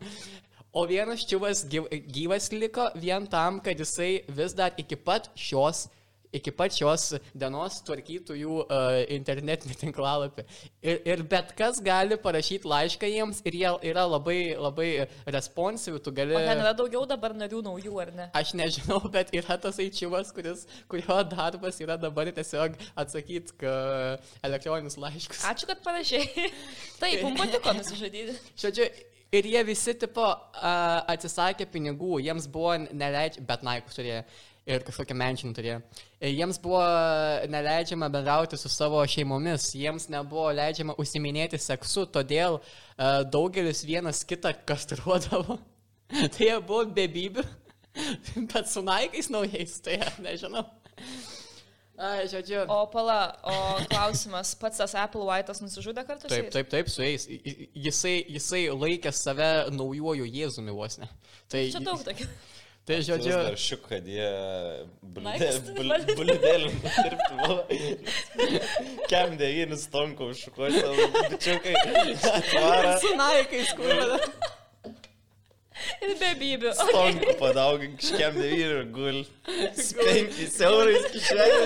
S1: O vienas čiuvas gyv, gyvas liko vien tam, kad jisai vis dar iki pat šios iki pat šios dienos tvarkytų jų uh, internetinį tinklalapį. Ir, ir bet kas gali parašyti laišką jiems ir jie yra labai, labai responsyvi, tu gali...
S2: O ten yra daugiau dabar narių naujų, ar ne?
S1: Aš nežinau, bet yra tas aičiuvas, kuris, kurio darbas yra dabar tiesiog atsakyti elektroninius laiškus.
S2: Ačiū, kad parašiai. Taip, mums patiko nusižudyti.
S1: Žodžiu, ir jie visi tipo a, atsisakė pinigų, jiems buvo neleidžia, bet naikus turėjo. Ir kažkokią menšinį turėjo. Ir jiems buvo neleidžiama bendrauti su savo šeimomis, jiems nebuvo leidžiama užsiminėti seksu, todėl uh, daugelis vienas kitą kastruodavo. tai jie buvo bebybių, bet su naikais naujais, tai nežinau. Ai, žodžiu.
S2: O pala, o klausimas, pats tas Apple White'as nusižudė kartu su
S1: Taip,
S2: jais?
S1: taip, taip, su jais. Jisai, jisai laikė save naujuoju Jėzumi vos ne. Tai,
S2: Čia daug tokių.
S1: Tai žodžiu,
S3: dar šiuk, kad jie dirbti buvo. Kem devynis tonko užšukuoti, bičiukai.
S1: Su naikais, kur.
S2: Ir bebybių.
S3: Tonko padaugink, kažkiam devyni ir gul. Penkiais eurais kišenė.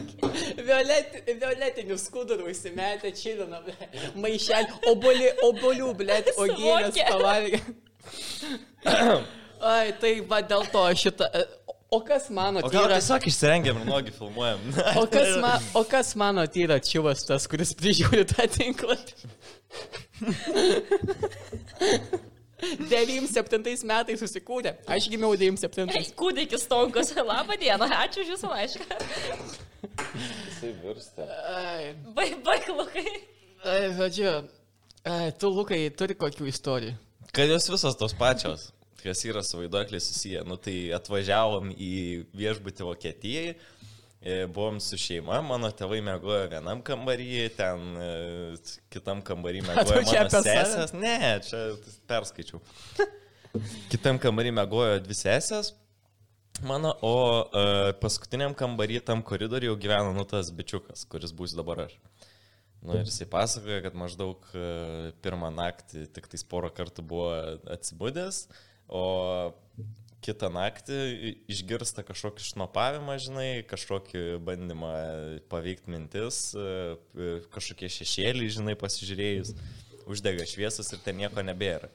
S1: Violet, violetinių skudurų įsimetė čilina, ble. Maišelį, oboli, obolių, ble, o gėlės
S2: Suvokė.
S1: pavalgė. Ai, tai va dėl to šitą. O kas mano
S3: O gal
S1: tyra?
S3: tiesiog išsirengiam ir nuogi filmuojam.
S1: O kas, ma, o kas mano tyra čiuvas tas, kuris prižiūri tą tinklapį? 97 metais susikūrė. Aš gimiau 97.
S2: Ei, kūdikis Tonkos, labą dieną, ačiū už jūsų laišką.
S3: Jisai virsta.
S1: Ai,
S2: Baig, baig, lukai.
S1: ai, žodžiu, ai, tu, Lukai, turi kokių istorijų.
S3: Kad jos visos tos pačios, kas yra su vaiduokliai susiję. Nu tai atvažiavom į viešbutį Vokietijai, e, buvom su šeima, mano tėvai mėgojo vienam kambarį, ten e, kitam kambarį
S1: tu
S3: mėgojo mano sesės. Ne, čia perskaičiau. Kitam kambarį mėgojo dvi sesės. Mano, o uh, paskutiniam kambarį tam koridoriu jau gyveno nu tas bičiukas, kuris bus dabar aš. Nu ir jisai pasakoja, kad maždaug e, pirmą naktį tik tais porą kartų buvo atsibūdęs, o kitą naktį išgirsta kažkokį šnopavimą, žinai, kažkokį bandymą paveikti mintis, e, kažkokie šešėliai, žinai, pasižiūrėjus, uždega šviesos ir ten nieko nebėra.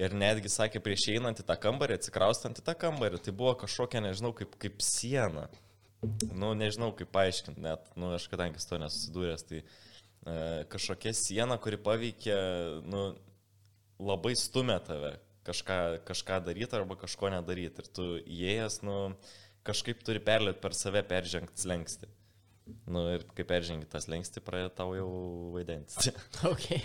S3: Ir netgi sakė, prieš einant į tą kambarį, atsikraustant į tą kambarį, tai buvo kažkokia, nežinau, kaip, kaip siena. Nu, nežinau, kaip paaiškinti, net, nu, aš kadangi su to nesusidūręs, tai e, kažkokia siena, kuri paveikia, nu, labai stumia tave kažką, kažką daryti arba kažko nedaryti. Ir tu įėjęs, nu, kažkaip turi perlėti per save, peržengti slengsti. Nu, ir kai peržengi tas slengsti, pradeda tau jau vaidinti.
S1: Okay.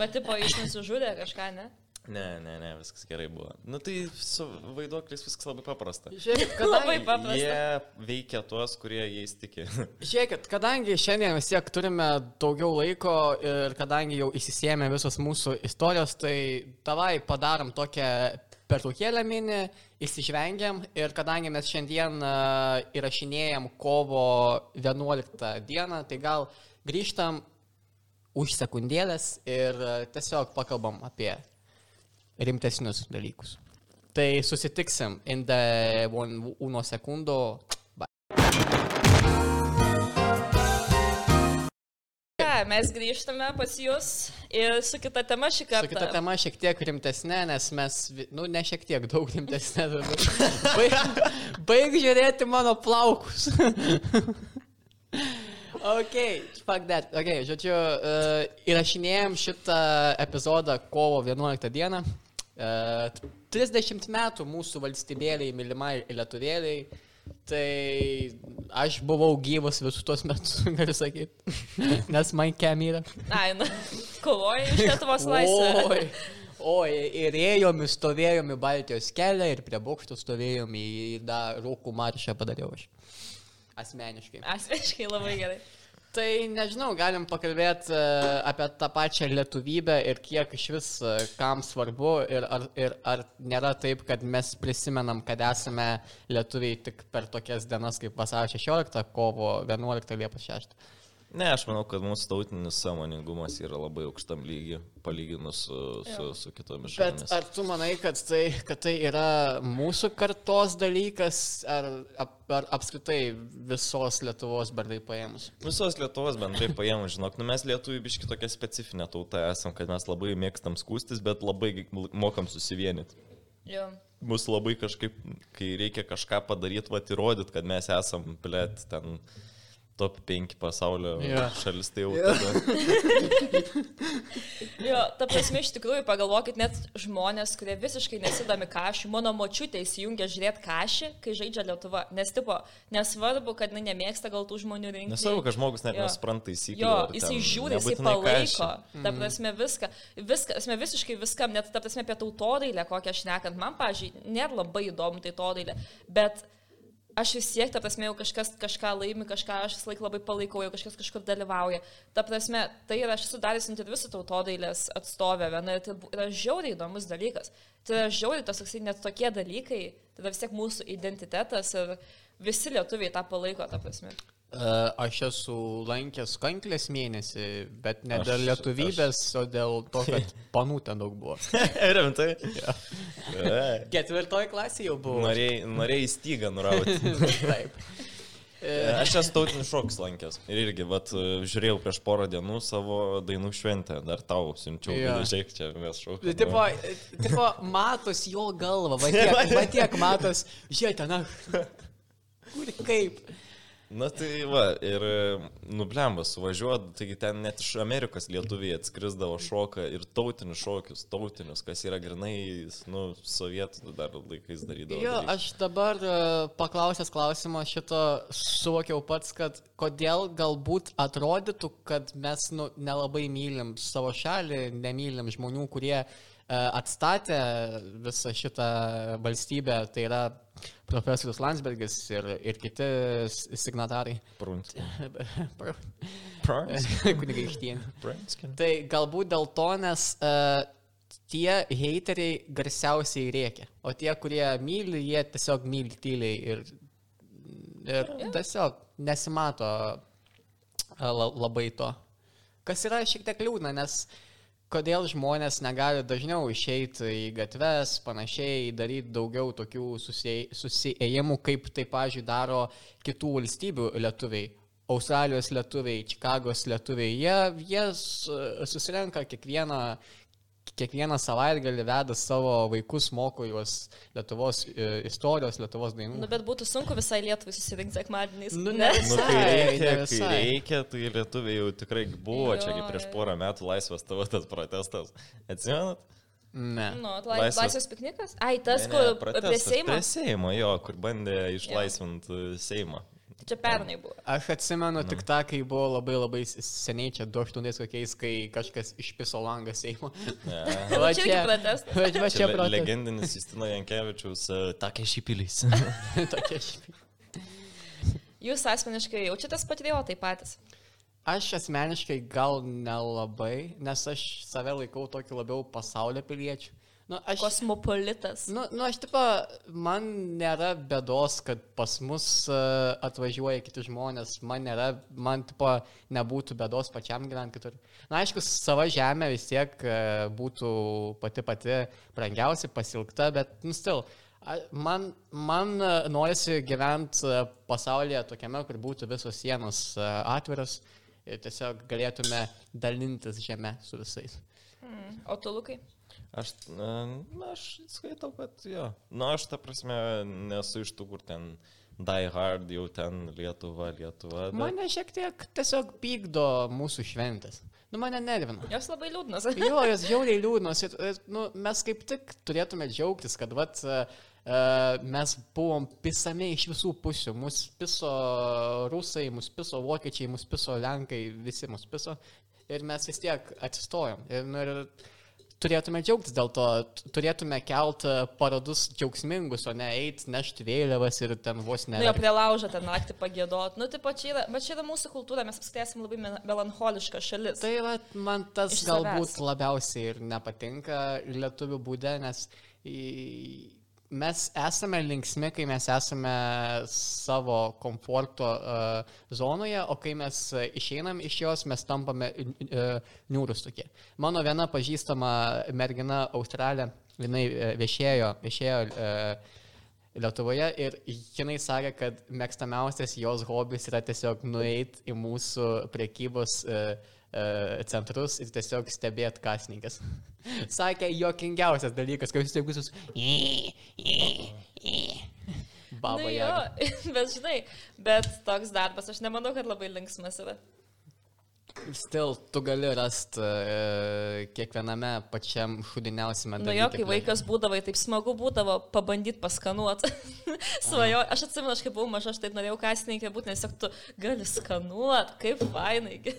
S2: Bet tipo, jis nusižudė kažką, ne?
S3: Ne, ne, ne, viskas gerai buvo. Nu tai su vaiduokliais viskas labai paprasta.
S1: Žiūrėkit,
S2: Labai
S1: kadangi,
S2: paprasta.
S3: Jie veikia tuos, kurie jais tiki.
S1: žiūrėkit, kadangi šiandien vis tiek turime daugiau laiko ir kadangi jau įsisėmė visos mūsų istorijos, tai tavai padarom tokią pertraukėlę mini, įsižvengiam ir kadangi mes šiandien uh, įrašinėjom kovo 11 dieną, tai gal grįžtam už sekundėlės ir uh, tiesiog pakalbam apie rimtesnius dalykus. Tai susitiksim in the one, uno sekundo.
S2: Mes grįžtame pas jūs ir su kita tema šį
S1: Su
S2: kartą.
S1: kita tema šiek tiek rimtesnė, nes mes, nu, ne šiek tiek, daug rimtesnė. Baig, baig žiūrėti mano plaukus. ok, fuck that. Ok, žodžiu, uh, įrašinėjom šitą epizodą kovo 11 dieną. Uh, 30 metų mūsų valstybėliai, mylimai lietuvėliai. Tai aš buvau gyvas visus tuos metus, galiu sakyti. Nes man kem yra.
S2: Ai, nu, kovoji už Lietuvos laisvę.
S1: Oi, oi, ir ėjom, stovėjom į Baltijos kelią, ir prie bokšto stovėjom, į dar rūkų maršą padariau aš. Asmeniškai.
S2: Asmeniškai labai gerai.
S1: Tai nežinau, galim pakalbėti uh, apie tą pačią lietuvybę ir kiek iš vis uh, kam svarbu ir ar, ir ar nėra taip, kad mes prisimenam, kad esame lietuviai tik per tokias dienas kaip vasario 16, kovo 11, Liepos 6.
S3: Ne, aš manau, kad mūsų tautinis sąmoningumas yra labai aukštam lygiui, palyginus su, su, su kitomis
S1: Bet
S3: šalimis.
S1: ar tu manai, kad tai, kad tai yra mūsų kartos dalykas, ar, ap, ar apskritai visos Lietuvos bendrai paėmus?
S3: Visos Lietuvos bendrai paėmus, žinok, nu mes lietuviai biški tokia specifinė tauta esam, kad mes labai mėgstam skūstis, bet labai mokam susivienyti.
S2: Jo.
S3: Mūsų labai kažkaip, kai reikia kažką padaryti, va, įrodyti, kad mes esam, blėt, ten top 5 pasaulio
S1: Jo.
S3: šalis, tai jau
S4: Jo.
S3: tada.
S2: Jo, ta prasme, iš tikrųjų, pagalvokit, net žmonės, kurie visiškai nesidomi kažį, mano močiutė įsijungia žiūrėti kažį, kai žaidžia Lietuva. Nes, tipo, nesvarbu, kad jinai nemėgsta gal tų žmonių rinkti.
S3: Nesvarbu, kad žmogus net
S2: Jo.
S3: nesupranta taisyklių.
S2: Jo, jisai žiūri, jisai palaiko.
S3: kašį.
S2: Ta prasme, viską. Viską, esmė visiškai viskam, net ta prasme apie tautodailę, kokią aš nekant. Man, pažiūrėjau, nėra labai įdomu tai tautodailė. Bet aš vis tiek, ta prasme, jau kažkas kažką laimi, kažką aš vis laik labai palaikau, jau kažkas kažkur dalyvauja. Ta prasme, tai yra, aš esu daręs interviu su tautodailės atstovė, viena, ir tai yra žiauriai įdomus dalykas. Tai yra žiauriai tas, net tokie dalykai, tai yra vis tiek mūsų identitetas ir visi lietuviai tą palaiko, ta prasme.
S1: Aš esu lankęs kanklės mėnesį, bet ne
S3: Aš-
S1: dėl lietuvybės, o dėl to, kad panų ten daug buvo.
S3: Rimtai? E,
S1: Ketvirtoji klasė jau buvo.
S3: Norėjai norėjai stygą nurauti.
S1: Taip. E,
S3: Aš esu tautinis šoks lankęs. Ir irgi, vat, žiūrėjau prieš porą dienų savo dainų šventę. Dar tau siunčiau. Yeah. Žiūrėk, čia mes šokame.
S1: Tipo, tipo, matos jo galva, va tiek, va tiek matos, žiūrėk, na, kur kaip.
S3: Na tai va, ir nublemba suvažiuot, taigi ten net iš Amerikos lietuviai atskrisdavo šoką ir tautinius šokius, tautinius, kas yra grinai, nu, sovietų dar laikais darydavo.
S1: Jo,
S3: dalykus.
S1: aš dabar e, paklausęs klausimo šito suvokiau pats, kad kodėl galbūt atrodytų, kad mes nu, nelabai mylim savo šalį, nemylim žmonių, kurie e, atstatė visą šitą valstybę, tai yra profesorius Landsbergis ir, ir kiti signatarai.
S3: Prunski.
S1: Kunigai Kunigaikštienė.
S3: Prunski.
S1: Tai galbūt dėl to, nes uh, tie heiteriai garsiausiai rėkia, o tie, kurie myli, jie tiesiog myli tyliai ir, ir tiesiog nesimato uh, la- labai to. Kas yra šiek tiek liūdna, nes kodėl žmonės negali dažniau išeiti į gatves, panašiai, daryti daugiau tokių susiejimų, kaip tai, pažiūrėjau, daro kitų valstybių lietuviai. Australijos lietuviai, Čikagos lietuviai, jie, jie susirenka kiekvieną, kiekvieną savaitgalį, veda savo vaikus, moko juos Lietuvos e, istorijos, Lietuvos dainų.
S2: Nu, bet būtų sunku visai Lietuvai susirinkti sekmadieniais.
S1: Nu,
S2: ne?
S1: ne.
S3: Nu, kai reikia,
S1: ne
S3: kai reikia, tai lietuviai jau tikrai buvo čia, kaip
S2: Jo,
S3: prieš
S2: jo.
S3: porą metų laisvas tavo tas protestas. Atsimenat?
S1: Ne.
S2: Nu,
S3: Laisvas-
S2: laisvės, laisvės piknikas? Ai, tas,
S3: Ne,
S2: kur
S3: ne,
S2: prie
S3: protestas
S2: Seimo.
S3: Prie Seimo, jo, kur bandė išlaisvinti Seimą.
S2: Čia pernai buvo.
S1: Aš atsimenu nu. tik tą, kai buvo labai labai seniai, čia 2-8 kokiais, kai kažkas išpiso langą Seimo.
S3: Ne.
S1: Va
S2: čia irgi protestas.
S1: Va,
S3: Čia
S1: čia protestas.
S3: legendinis Justino Jankievičius uh, takė šypilys.
S1: Tokie šiaip.
S2: Jūs asmeniškai jaučiatės patriotai patys.
S1: Aš asmeniškai gal nelabai, nes aš save laikau tokį labiau pasaulio piliečių. Nu, aš,
S2: Kosmopolitas.
S1: nu, nu, aš tipo, man nėra bėdos, kad pas mus uh, atvažiuoja kiti žmonės, man nėra, man tipo, nebūtų bėdos pačiam gyventi kitur. Na, aišku, sava žemė vis tiek uh, būtų pati pati brangiausia, pasilgta, bet, nu, stil, man, man e, norisi gyventi e, pasaulyje tokiame, kur būtų visos sienos e, atviros ir tiesiog galėtume dalintis žemę su visais.
S2: Mm. O tu, Lukai?
S3: Aš, na, aš skaitau, kad jo. Na, aš ta prasme nesu iš tų, kur ten Die Hard, jau ten Lietuva, Lietuva. Bet...
S1: Mane šiek tiek tiesiog pykdo mūsų šventės. Nu, mane nervina.
S2: Jos labai liūdnas.
S1: Jo, jos žiauriai liūdnos. Ir, ir, nu, mes kaip tik turėtume džiaugtis, kad vat, uh, mes buvom pisami iš visų pusių. Mus piso rusai, mus piso vokiečiai, mus piso lenkai, visi mus piso. Ir mes vis tiek atsistojom. Ir, nu, ir turėtume džiaugtis dėl to. Turėtume kelt e, paradus džiaugsmingus, o ne eiti, nešti vėliavas ir ten vos ne.
S2: Nu, jo prie laužo ten naktį pagėdot. Nu, taip, čia yra, bet čia yra mūsų kultūra, mes apskritai labai me- melancholiška šalis.
S1: Tai va, man tas galbūt labiausiai ir nepatinka lietuvių būdė, nes į- mes esame linksmi, kai mes esame savo komforto uh, zonoje, o kai mes išeinam iš jos, mes tampame uh, niūrus tokie. Mano viena pažįstama mergina Australė, jinai uh, viešėjo, viešėjo uh, Lietuvoje ir jinai sakė, kad mėgstamiausias jos hobis yra tiesiog nueiti į mūsų priekybos uh, centrus ir tiesiog stebėti kasininkas. sakė, jokingiausias dalykas, kai jūs tiek visus... Baba Jaga.
S2: jo, bet žinai, bet toks darbas, aš nemanau, kad labai linksmas yra.
S1: Still, tu gali rasti uh, kiekviename pačiam šudiniausiame
S2: Nu jo, kai vaikas būdavo, taip smagu būdavo pabandyti paskanuoti. Svajo, aš atsimenu, aš kai buvau maža, aš taip norėjau kasininkė būti, nes tu gali skanuoti, kaip fainai.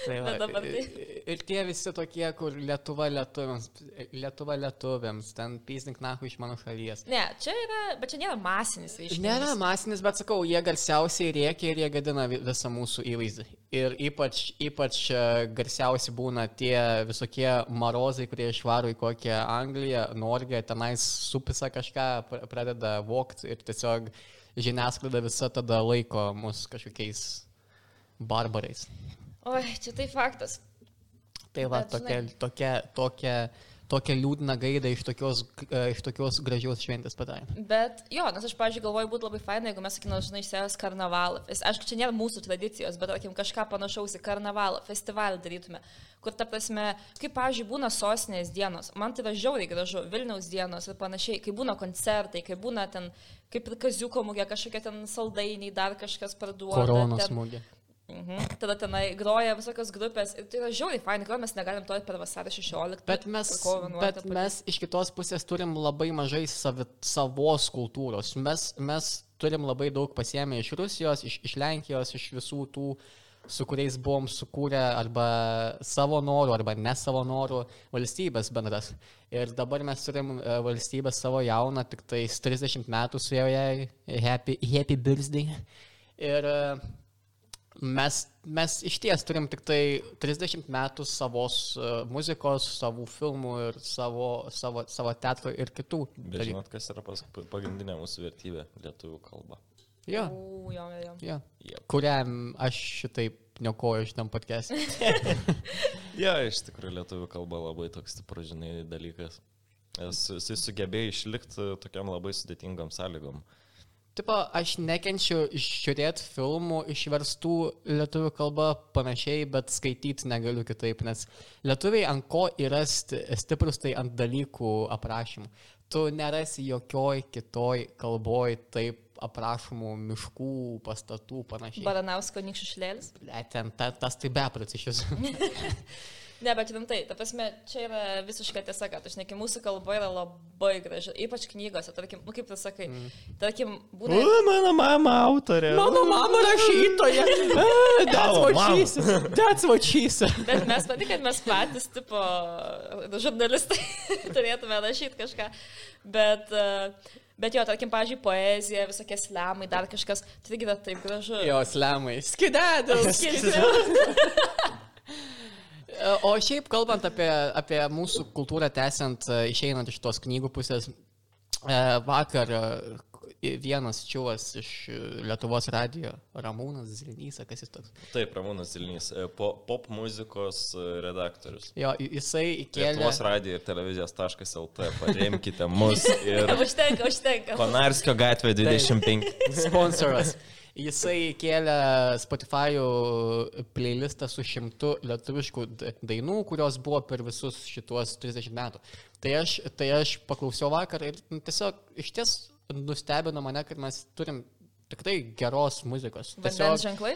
S1: Tai va,
S2: dabar tai-
S1: ir, tie visi tokie, kur Lietuva lietuviams, Lietuva lietuviams, ten pysnik nahu iš mano šalies.
S2: Ne, čia yra, bet čia nėra masinis reiškinys.
S1: Nėra masinis, bet sakau, jie garsiausiai rėkia ir jie gadina vi- visą mūsų įvaizdį. Ir ypač, ypač e, garsiausi būna tie visokie marozai, kurie išvaro į kokią Angliją, Norgiją, tenais supisa kažką, pr- pradeda vokti ir tiesiog žiniasklaida visa tada laiko mus kažkokiais barbarais.
S2: Oi, čia tai faktas.
S1: Tai va,
S2: Bet,
S1: tokia,
S2: žinai-
S1: tokia, tokia, tokia liūdna gaida iš tokios, e, iš tokios gražios šventės padarė.
S2: Bet jo, nes aš, pavyzdžiui, galvoju, būtų labai faina, jeigu mes, sakykime, žinai, išsėjęs karnavalą. Aišku, čia nėra mūsų tradicijos, bet, tarkim, kažką panašaus į karnavalą, festivalį darytume. Kur, ta prasme, kaip, pavyzdžiui, būna sostinės dienos. Man tai yra žiauriai gražu, Vilniaus dienos ir panašiai. Kai būna koncertai, kai būna ten, kaip ir kaziuko mugė, kažkokie ten saldainiai, dar kažkas parduoda.
S1: Koronos
S2: ten-
S1: smūgė.
S2: Mhm. Tada tenai groja visokios grupės. Ir tai yra žiauriai fainai, kodėl mes negalim to per vasario 16.
S1: Bet mes,
S2: per kovo 11
S1: bet
S2: padaryt?
S1: mes iš kitos pusės turim labai mažai savi, savos kultūros. Mes, mes turim labai daug pasiemę iš Rusijos, iš, iš Lenkijos, iš visų tų, su kuriais buvom sukūrę arba savo norų, arba ne savo norų valstybės bendras. Ir dabar mes turim e, valstybę savo jauną, tik tai 30 metų su jai, happy, happy birthday. Ir e, Mes, mes iš ties turim tik tai 30 metų savos uh, muzikos, savų filmų ir savo, savo, savo teatro ir kitų.
S3: Bet žinot, kas yra pas- pagrindinė mūsų vertybė - lietuvių kalba.
S1: Jo,
S2: U, jo, jo, jo.
S1: jo.
S3: Yep.
S1: Kuriam aš šitaip nekoju šitam podcast'e.
S3: Ja, iš tikrųjų lietuvių kalba labai toks stiprus, žinai, dalykas. Nes Jisai sugebėjo išlikti tokiam labai sudėtingam sąlygom.
S1: Tipo, aš nekenčiu žiūrėti filmų išverstų lietuvių kalba panašiai, bet skaityti negaliu kitaip, nes lietuviai ant ko yra sti- stiprus, tai ant dalykų aprašymų. Tu nerasi jokioj kitoj kalboj taip aprašomų miškų, pastatų, panašiai.
S2: Baranausko nikščių šlėlis.
S1: Le, ten ta, tas tai beprats iš jūsų.
S2: Ne, bet rimtai, ta prasme, čia yra visiška tiesa, kad aš neki, mūsų kalba yra labai graži, ypač knygose, tarkim, nu kaip tu sakai, mm. tarkim, būna...
S3: mano mama autorė.
S1: Mano mama rašytoja. That's what she said. That's what she said.
S2: Bet mes pati, kad mes patys, tipo, žurnalistai, turėtume rašyti kažką. Bet, e, bet jo, tarkim, pažiūrėjau, poezija, visokie slemai, dar kažkas, tai irgi yra taip gražu.
S1: Jo, slemai. Skidedėl. O šiaip kalbant apie, apie mūsų kultūrą, tęsiant, e, išeinant iš tos knygų pusės, e, vakar e, vienas čiuvas iš Lietuvos radio, Ramūnas Zilnys, kas jis toks.
S3: Taip, Ramūnas Zilnys, e, po, pop muzikos redaktorius.
S1: Jo, jisai įkėlė.
S3: Lietuvos radio ir televizijos.lt, paremkite mus ir
S2: Užtenka, užtenka.
S3: Konarskio gatvė 25.
S1: Sponsoras. Jisai kėlė Spotify playlistą su šimtu lietuviškų dainų, kurios buvo per visus šituos 30 metų. Tai aš, tai aš paklausiau vakar ir nu, tiesiog iš ties nustebino mane, kad mes turim tikrai geros muzikos.
S2: Vandens ženklai?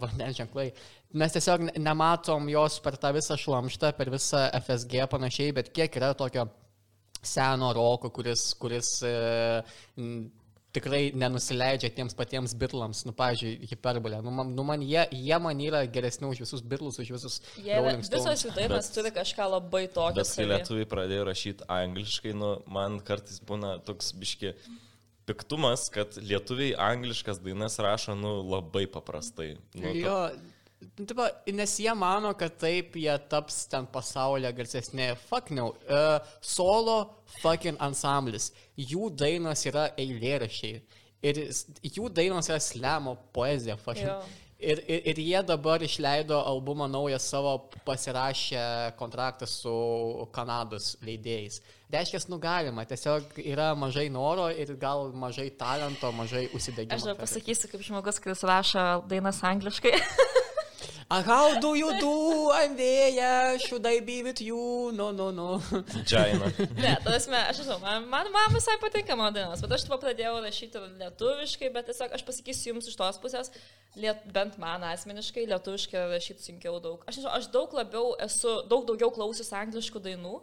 S1: vandens ženklai. Mes tiesiog ne- nematom jos per tą visą šlamštą, per visą FSG panašiai, bet kiek yra tokio seno roko, kuris, kuris e, tikrai nenusileidžia tiems patiems bitlams, nu, pavyzdžiui, hiperbolė. Nu, man, nu, man jie, jie man yra geresni už visus bitlus, už visus
S2: Jie, visos jų dainos turi kažką labai tokio.
S3: Bet kai lietuviai pradėjo rašyti angliškai, nu, man kartais būna toks biški piktumas, kad lietuviai angliškas dainas rašo, nu, labai paprastai. Nu, to-
S1: Jo, nu, tipo, nes jie mano, kad taip jie taps ten pasaulyje garsesnė. Fuck no. Uh, solo fucking ansamblis. Jų dainos yra eilėrašiai. Ir jų dainos yra slemo poezija. fucking.
S2: Jo.
S1: Ir, ir, ir jie dabar išleido albumą naują savo, pasirašę kontraktą su Kanados leidėjais. Reiškia, nu galima, tiesiog yra mažai noro ir gal mažai talento, mažai užsidegimo.
S2: Aš dar pasakysiu, kaip žmogus, kuris rašo dainas angliškai.
S1: "Ah, How do you do? I'm there. Should I be with you? No, no, no.
S3: Džaina.
S2: Ne, tas mes, aš žinau, man, man, man visai patinka mano dainos, bet aš tipo pradėjau rašyti lietuviškai, bet tiesiog aš pasakysiu jums iš tos pusės, liet, bent man asmeniškai, lietuviškai rašyti sunkiau daug. Aš nežinau, aš daug labiau esu, daug daugiau klausius angliškų dainų.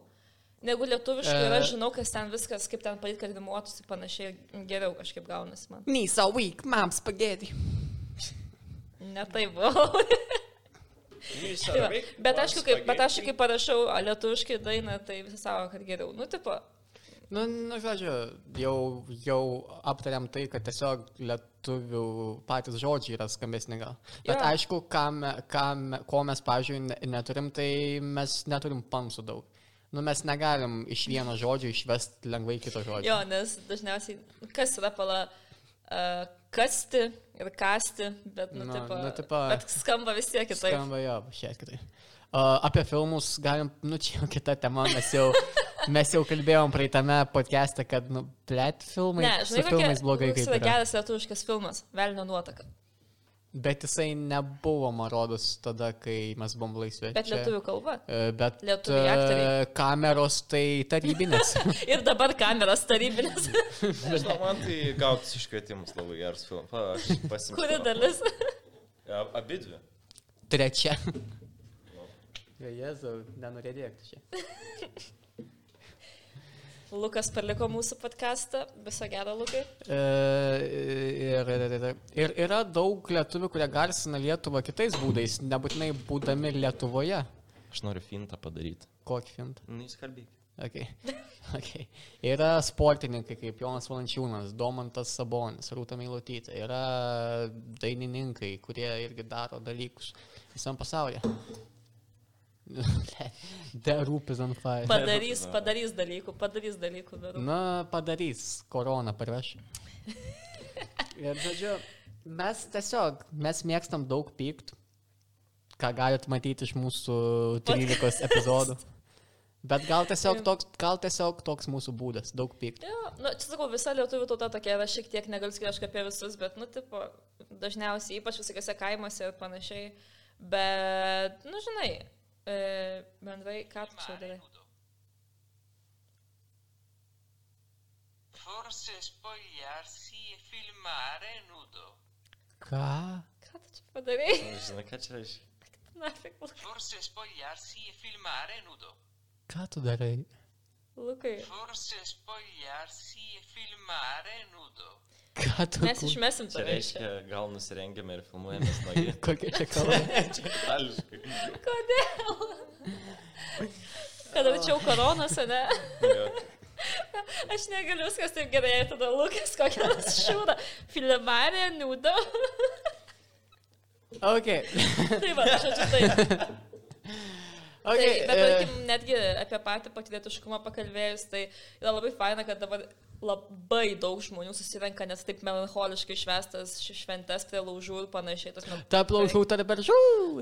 S2: Negu lietuviškai ir aš žinau, kas ten viskas, kaip ten padaryti, kad rimuotųsi panašiai geriau kažkaip gaunasi man.
S1: Knees are weak, mom spaghetti.
S2: Ne tai buvo. Tai va. bet aišku, kaip, bet aš kai parašau lietuviškai dainą, tai visi savo, kad geriau. Nu, tipo,
S1: Nu, nu, žodžiu, jau, jau aptariam tai, kad tiesiog lietuvių patys žodžiai yra skambesni gal. Bet
S2: Jo.
S1: aišku, ką me, ko mes, pavyzdžiui, ne- neturim, tai mes neturim pansų daug. Nu, mes negalim iš vieno žodžio išvesti lengvai kito žodžio.
S2: jo, nes dažniausiai, kas yra pala uh, kasti ir kasti, bet, nu,
S1: Nu,
S2: tipo,
S1: nu, tipo-
S2: bet skamba vis tiek kitaip.
S1: Skamba jo, šiek tiek kitaip. Uh, apie filmus galim, nu čia jau kita tema, mes jau, mes jau kalbėjom praeitame podcast'e, kad, nu, plėt filmai,
S2: Ne,
S1: su
S2: žinai,
S1: filmais blogai
S2: koks
S1: kaip
S2: yra
S1: yra.
S2: geras lietuviškas filmas, Velnio nuotaka.
S1: Bet jisai nebuvo, man rodos, tada, kai mes buvom laisvi.
S2: Bet
S1: čia.
S2: lietuvių kalba.
S1: E, Bet
S2: Lietuviai
S1: e,
S2: aktoriai.
S1: kameros tai tarybinės.
S2: Ir dabar kameras tarybinės.
S3: Nežinau, man tai gautus iškvietimus labai geras filmas. Pa, aš pasimčiau.
S2: Kuri dalis?
S3: Abi dvi.
S1: Trečia. Jėzau, nenorėdėk čia.
S2: Lukas paliko mūsų podcastą. Viso gero, Lukai.
S1: E, ir, ir, ir yra daug lietuvių, kurie garsina Lietuvą kitais būdais, nebūtinai būdami Lietuvoje.
S3: Aš noriu fintą padaryti.
S1: Kokį fintą?
S3: Nu, jūs kalbėkite.
S1: Okay. Okay. Yra sportininkai kaip Jonas Valančiūnas, Domantas Sabonis, Rūta Meilutytė. Yra dainininkai, kurie irgi daro dalykus visam pasaulyje. The Roop is on fire.
S2: Padarys, padarys dalykų, padarys dalykų. Bet...
S1: Na, padarys, korona parveš. Ir žodžiu, mes tiesiog, mes mėgstam daug pykt, ką galite matyti iš mūsų 13 epizodų. Bet gal tiesiog toks, gal tiesiog toks mūsų būdas, daug pykt.
S2: Jo, nu, čia sakau, visa lietuvių tauta tokia yra šiek tiek, negaliu sakyti kažkaip apie visus, bet, nu, tipo, dažniausiai, ypač visokiose kaimuose ir panašiai. Bet, nu, žinai, e, bendrai, ką tu čia darai?
S4: Forse spogliarsi e filmare nudo.
S1: Ką?
S2: Ką tu čia padarai?
S3: Nu, Žinai, ką čia reiškia?
S2: Nafik,
S4: Forse spogliarsi e filmare nudo.
S1: Ką tu darai?
S2: Lukai.
S4: Forse spogliarsi e filmare nudo.
S1: Ką tu
S2: Mes išmesim
S3: Čia
S2: čia.
S3: reiškia, gal nusirengėme ir filmuojame smagi.
S1: Kokia čia kalba?
S3: Čia itališkai.
S2: Kodėl? Kad arčiau koronos, ne?
S3: Jo.
S2: Aš negaliu viskas taip gerai, tada Lukas kokią nors šiūdą. Filmarė, nudo.
S1: Ok.
S2: tai va, žodžiu, taip.
S1: Okay.
S2: Tai, bet,
S1: e,
S2: tarkim, netgi apie patį patirietiškumą pakalbėjus, tai yra labai faina, kad dabar labai daug žmonių susirenka, nes taip melancholiškai švestas šventes prie laužų ir panašiai.
S1: Tarp laužų, tarp beržų,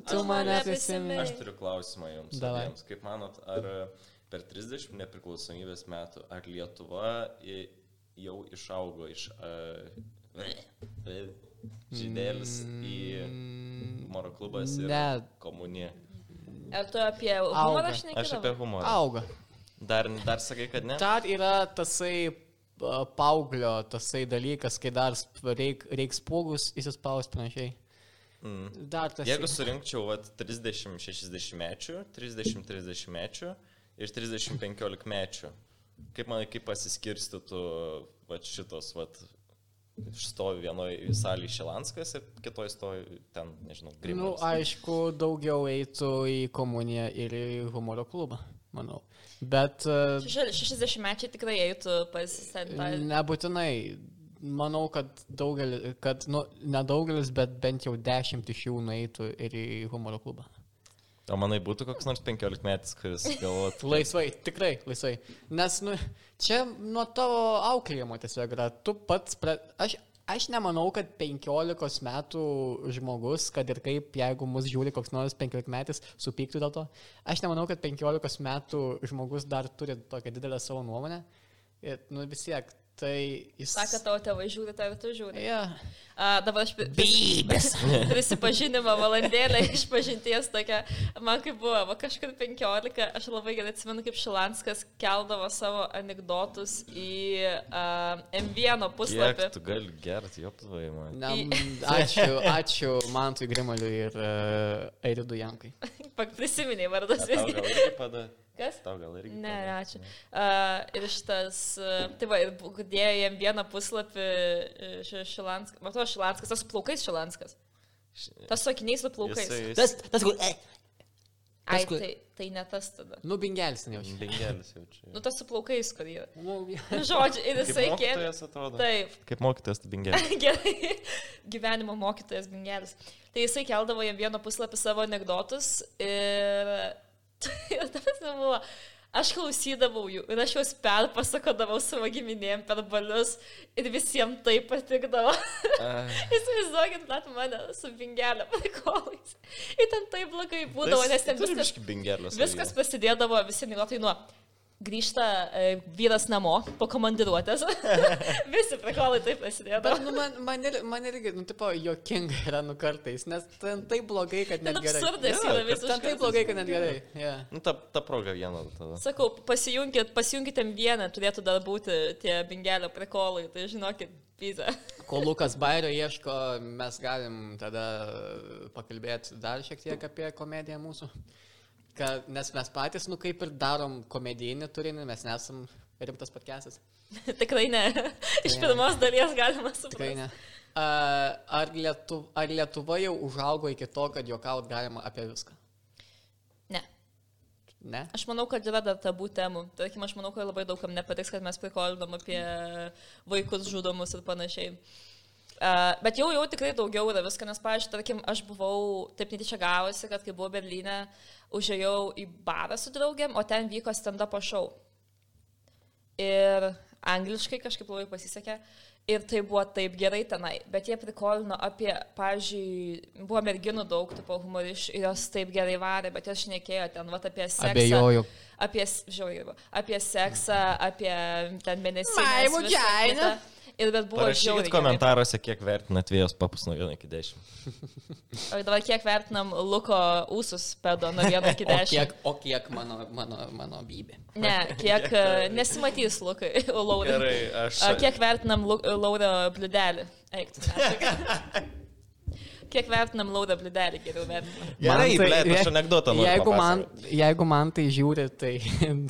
S1: tu mane prisimeni.
S3: Aš turiu klausimą jums. Abiems. Kaip manot, ar per 30 nepriklausomybės metų, ar Lietuva i- jau išaugo iš uh, žydėlis į humoro klubas ir
S1: Ne.
S3: komuniją?
S2: Ar tu apie humorą
S1: Auga.
S3: Aš apie humorą.
S1: Auga.
S3: Dar, dar sakai, kad ne?
S1: Dar yra tasai paauglio, tasai dalykas, kai dar reik, reiks pūgus įsispausti panašiai.
S3: Mm.
S1: Dar tas.
S3: Jeigu surinkčiau vat, 30-60 mečių, 30-30 mečių ir 30-15 mečių, kaip man kaip pasiskirstytų vat, šitos, vat, stovi vienoje salėje Šilanskas ir kitoje stovi ten, nežinau,
S1: Nu,
S3: Grimas.
S1: aišku, daugiau eitų į komuniją ir į humoro klubą, manau. Bet a,
S2: 60 mečiai tikrai eitų pasisentą.
S1: nebūtinai. Manau, kad daugelis, kad, nu, nedaugelis, bet bent jau dešimt iš jų nueitų ir į humoro klubą.
S3: O manai būtų koks nors 15 metais, kuris galvotų.
S1: Laisvai, tikrai laisvai. Nes, nu, čia nuo tavo auklėjimo tiesiog yra. Tu pats, pre... aš, aš nemanau, kad 15 metų žmogus, kad ir kaip, jeigu mus žiūri koks nors 15 metais, supyktų dėl to. Aš nemanau, kad 15 metų žmogus dar turi tokią didelę savo nuomonę. Ir, nu, vis tiek, Tai jis...
S2: Sako, tavo tėvai žiūri, tave tu žiūri.
S1: Ja.
S2: A, dabar aš
S1: Bybės.
S2: prisipažinimą valandėlę iš pažinties tokia, man kaip buvo, va kažkur 15, aš labai gerai atsimenu, kaip Šilanskas keldavo savo anegdotus į uh, M1 puslapį.
S3: Kiek tu gali gerti, jo pavai, man.
S1: Na, ačiū, ačiū Mantui Grimaliui ir uh, Eiridų Jankai.
S2: Pak prisiminiai vardas
S3: Tau
S2: Kas?
S3: Tau gal irgi
S2: Ne,
S3: pada?
S2: ačiū. Uh, ir šitas, uh, tai va, ir dėjo jam vieną puslapį uh, ši- Šilanskas, matau, Šilanskas, tas su plaukais Šilanskas. Tas su akiniais su plaukais.
S3: Jisai-
S1: Tas, tas, kur... E,
S2: Ai,
S1: kur-
S2: tai, tai ne tas tada.
S1: nu, bingelis jau.
S3: Bingelis jau čia.
S2: Nu, tas su plaukais, kur jie.
S1: Nu,
S2: Nu, Žodžiu, ir
S3: Kaip
S2: jisai kėlė. Taip,
S3: Kaip mokytojas, tai bingelis.
S2: gerai. Gyvenimo mokytojas Bingelis. Tai jisai keldavo jam vieną puslapį savo anegdotus ir... ir tas buvo. Aš klausydavau jų ir aš juos perpasakodavau savo giminėm per balius ir visiems tai patikdavo. Įsivaizduokit, net mane su bingelio prikolais. Ir ten taip blogai būdavo, nes ten viskas, viskas prasidėdavo, visi anegdotai nuo grįžta e, vyras namo po komandiruotės. visi prikolai taip prasidėdavo.
S1: Bet, nu, man, man, ir, man irgi, nu, tipo, jokinga yra nu kartais, nes ten taip blogai, kad net
S2: Ten
S1: gerai.
S2: absurdas yra visiškai.
S1: Ten taip blogai, kad net gerai. Yeah.
S3: Nu, ta, ta proga viena tada.
S2: Sakau, pasijunkit, pasijunkit M1, turėtų dar būti tie bingelio prikolai, tai žinokit, pizza.
S1: Kol Lukas Bairio ieško, mes galim tada pakalbėti dar šiek tiek apie komediją mūsų. Ka, nes mes patys, nu kaip ir darom komedijinį turinį, mes nesam rimtas podcastas.
S2: Tikrai ne. Iš pirmos dalies galima
S1: Tikrai
S2: suprasti.
S1: ne. A, Ar, Lietu, ar Lietuva jau užaugo iki to, kad juokaut galima apie viską?
S2: Ne.
S1: Ne?
S2: Aš manau, kad yra dar tabų temų. Tarkim, aš manau, kad labai daugam nepatiks, kad mes prikolinam apie vaikus žudomus ir panašiai. Uh, bet jau, jau tikrai daugiau yra viską, nes, pavyzdžiui, tarkim, aš buvau taip netyčia gavosi, kad kai buvau Berlyne, užėjau į barą su draugiam, o ten vyko stand-up show. Ir angliškai kažkaip labai pasisekė. Ir tai buvo taip gerai tenai. Bet jie prikolino apie, pavyzdžiui, buvo merginų daug, tipo humoriškų, ir jos taip gerai varė, bet jos šnekėjo ten, va, apie seksą.
S1: Abejoju.
S2: Apie, žiauriai apie seksą, apie ten mėnesį.
S1: My vagina.
S2: Ir bet buvo žiauriai gerai.
S3: komentaruose, kiek vertinat vėjos papus nuo 1 iki 10.
S2: O dabar kiek vertinam Luko ūsus pedo nuo 1 iki
S1: O
S2: 10?
S1: kiek, o kiek mano, mano, mano bybė?
S2: Ne, kiek e, nesimatys Lukai, Laurai.
S3: Gerai, aš.
S2: A, Kiek vertinam Lauro bliudelį? Eik, tu. Kiek vertinam Lauro bliudelį, geriau vertinam.
S3: Gerai,
S1: Man tai-
S3: blet, aš anekdotą noriu
S1: Jeigu man, jeigu man tai žiūri, tai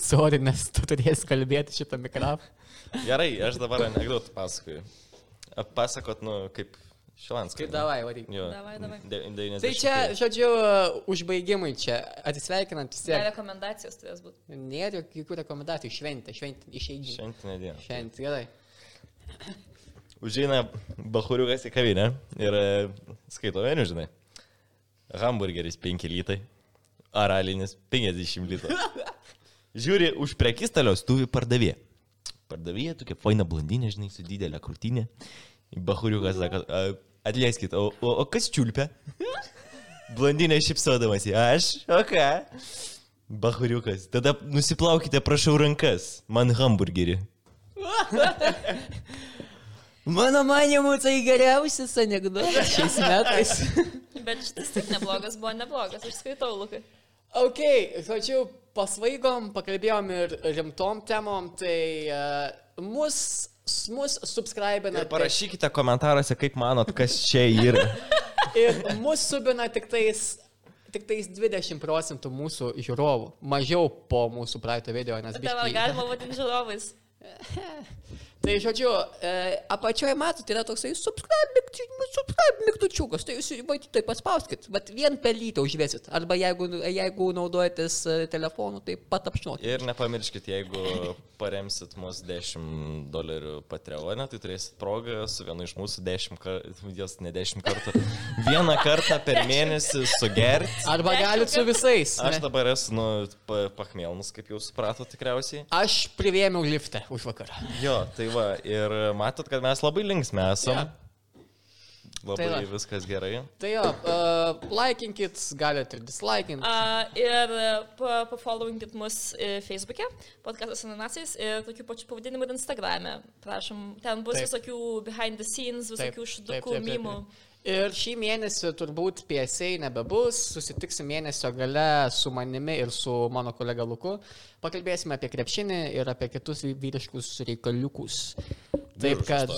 S1: sorry, nes tu turėsi kalbėti šitą mikrofoną.
S3: Gerai, aš dabar anekdotą pasakoju. Pasakot, nu, kaip Šilanskas.
S1: Kaip davai, varyk.
S3: Jo.
S2: Davai, davai.
S3: De- 90.
S1: Tai čia, žodžiu, užbaigimui čia, atsisveikinant vis
S2: Ne rekomendacijos turės būti.
S1: Nėra jokių rekomendacijų, šventė, šventė, išeidžiai.
S3: Šventinė diena.
S1: Šventė, gerai.
S3: Užeina bahuriukas į kavinę ir e, skaito meniu, žinai. Hamburgeris 5 litai, aralinis 50 litų. Žiūri, už prekistalio stuvi pardavė. Pardavėja tokia faina blondinė, žinai, su didelė krūtinė. Bahuriukas sako, "A, atleiskit, o, o, o kas čiulpia? Blondinė šipsodamas, aš, o ką? Bahuriukas, tada nusiplaukite, prašau, rankas, man hamburgerį.
S1: Mano manimu, tai geriausias anegdotas šiais metais.
S2: Bet šitas tik neblogas buvo, neblogas. Aš skaitau, Lukai.
S1: ok, žodžiu, pasvaigom, pakalbėjom ir rimtom temom, tai uh, mus, mus subscribina.
S3: Ir parašykite komentaruose, kaip manot, kas čia yra.
S1: Ir mus subina tik tais, tik tais 20 procentų mūsų žiūrovų. Mažiau po mūsų praeito video, nes
S2: Dabar
S1: biškį-
S2: galima vadinti žiūrovais.
S1: Tai žodžiu, e, apačioje matote, yra toksai subscribe, mygtu- subscribe mygtučiukas, tai jūs tai paspauskit, bet vien pelytą užvėsit. Arba jeigu, jeigu naudojatės e, telefonu, tai patapšnuokit.
S3: Ir nepamirškit, jeigu paremsit mus 10 dolerių Patreonė, tai turėsit progą su vienu iš mūsų 10 kartų, jos ne 10 kartų, vieną kartą per mėnesį sugerti.
S1: Arba galit su visais.
S3: Aš
S1: ne?
S3: dabar esu, nu, pa- pachmelnus, kaip jau suprato tikriausiai.
S1: Aš privėmiau liftą už vakarą.
S3: Jo, tai va, ir matot, kad mes labai linksmė esam.
S1: Jo.
S3: Labai
S1: va.
S3: viskas gerai.
S1: Tai jo, uh, laikinkit, galite ir dislaikinti.
S2: Uh, ir pa- pafollowinkit mus e, Facebook'e, podcastas ananasais ir tokiu pačiu pavadinimu ir Instagram'e. Prašom, ten bus
S1: Taip.
S2: taip. visokių behind the scenes, visokių šudukų, mymų.
S1: Ir šį mėnesį turbūt PSA nebebus, susitiksim mėnesio gale su manimi ir su mano kolega Luku. Pakalbėsime apie krepšinį ir apie kitus vyriškus reikaliukus. Taip kad...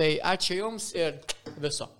S1: Tai ačiū Jums ir viso.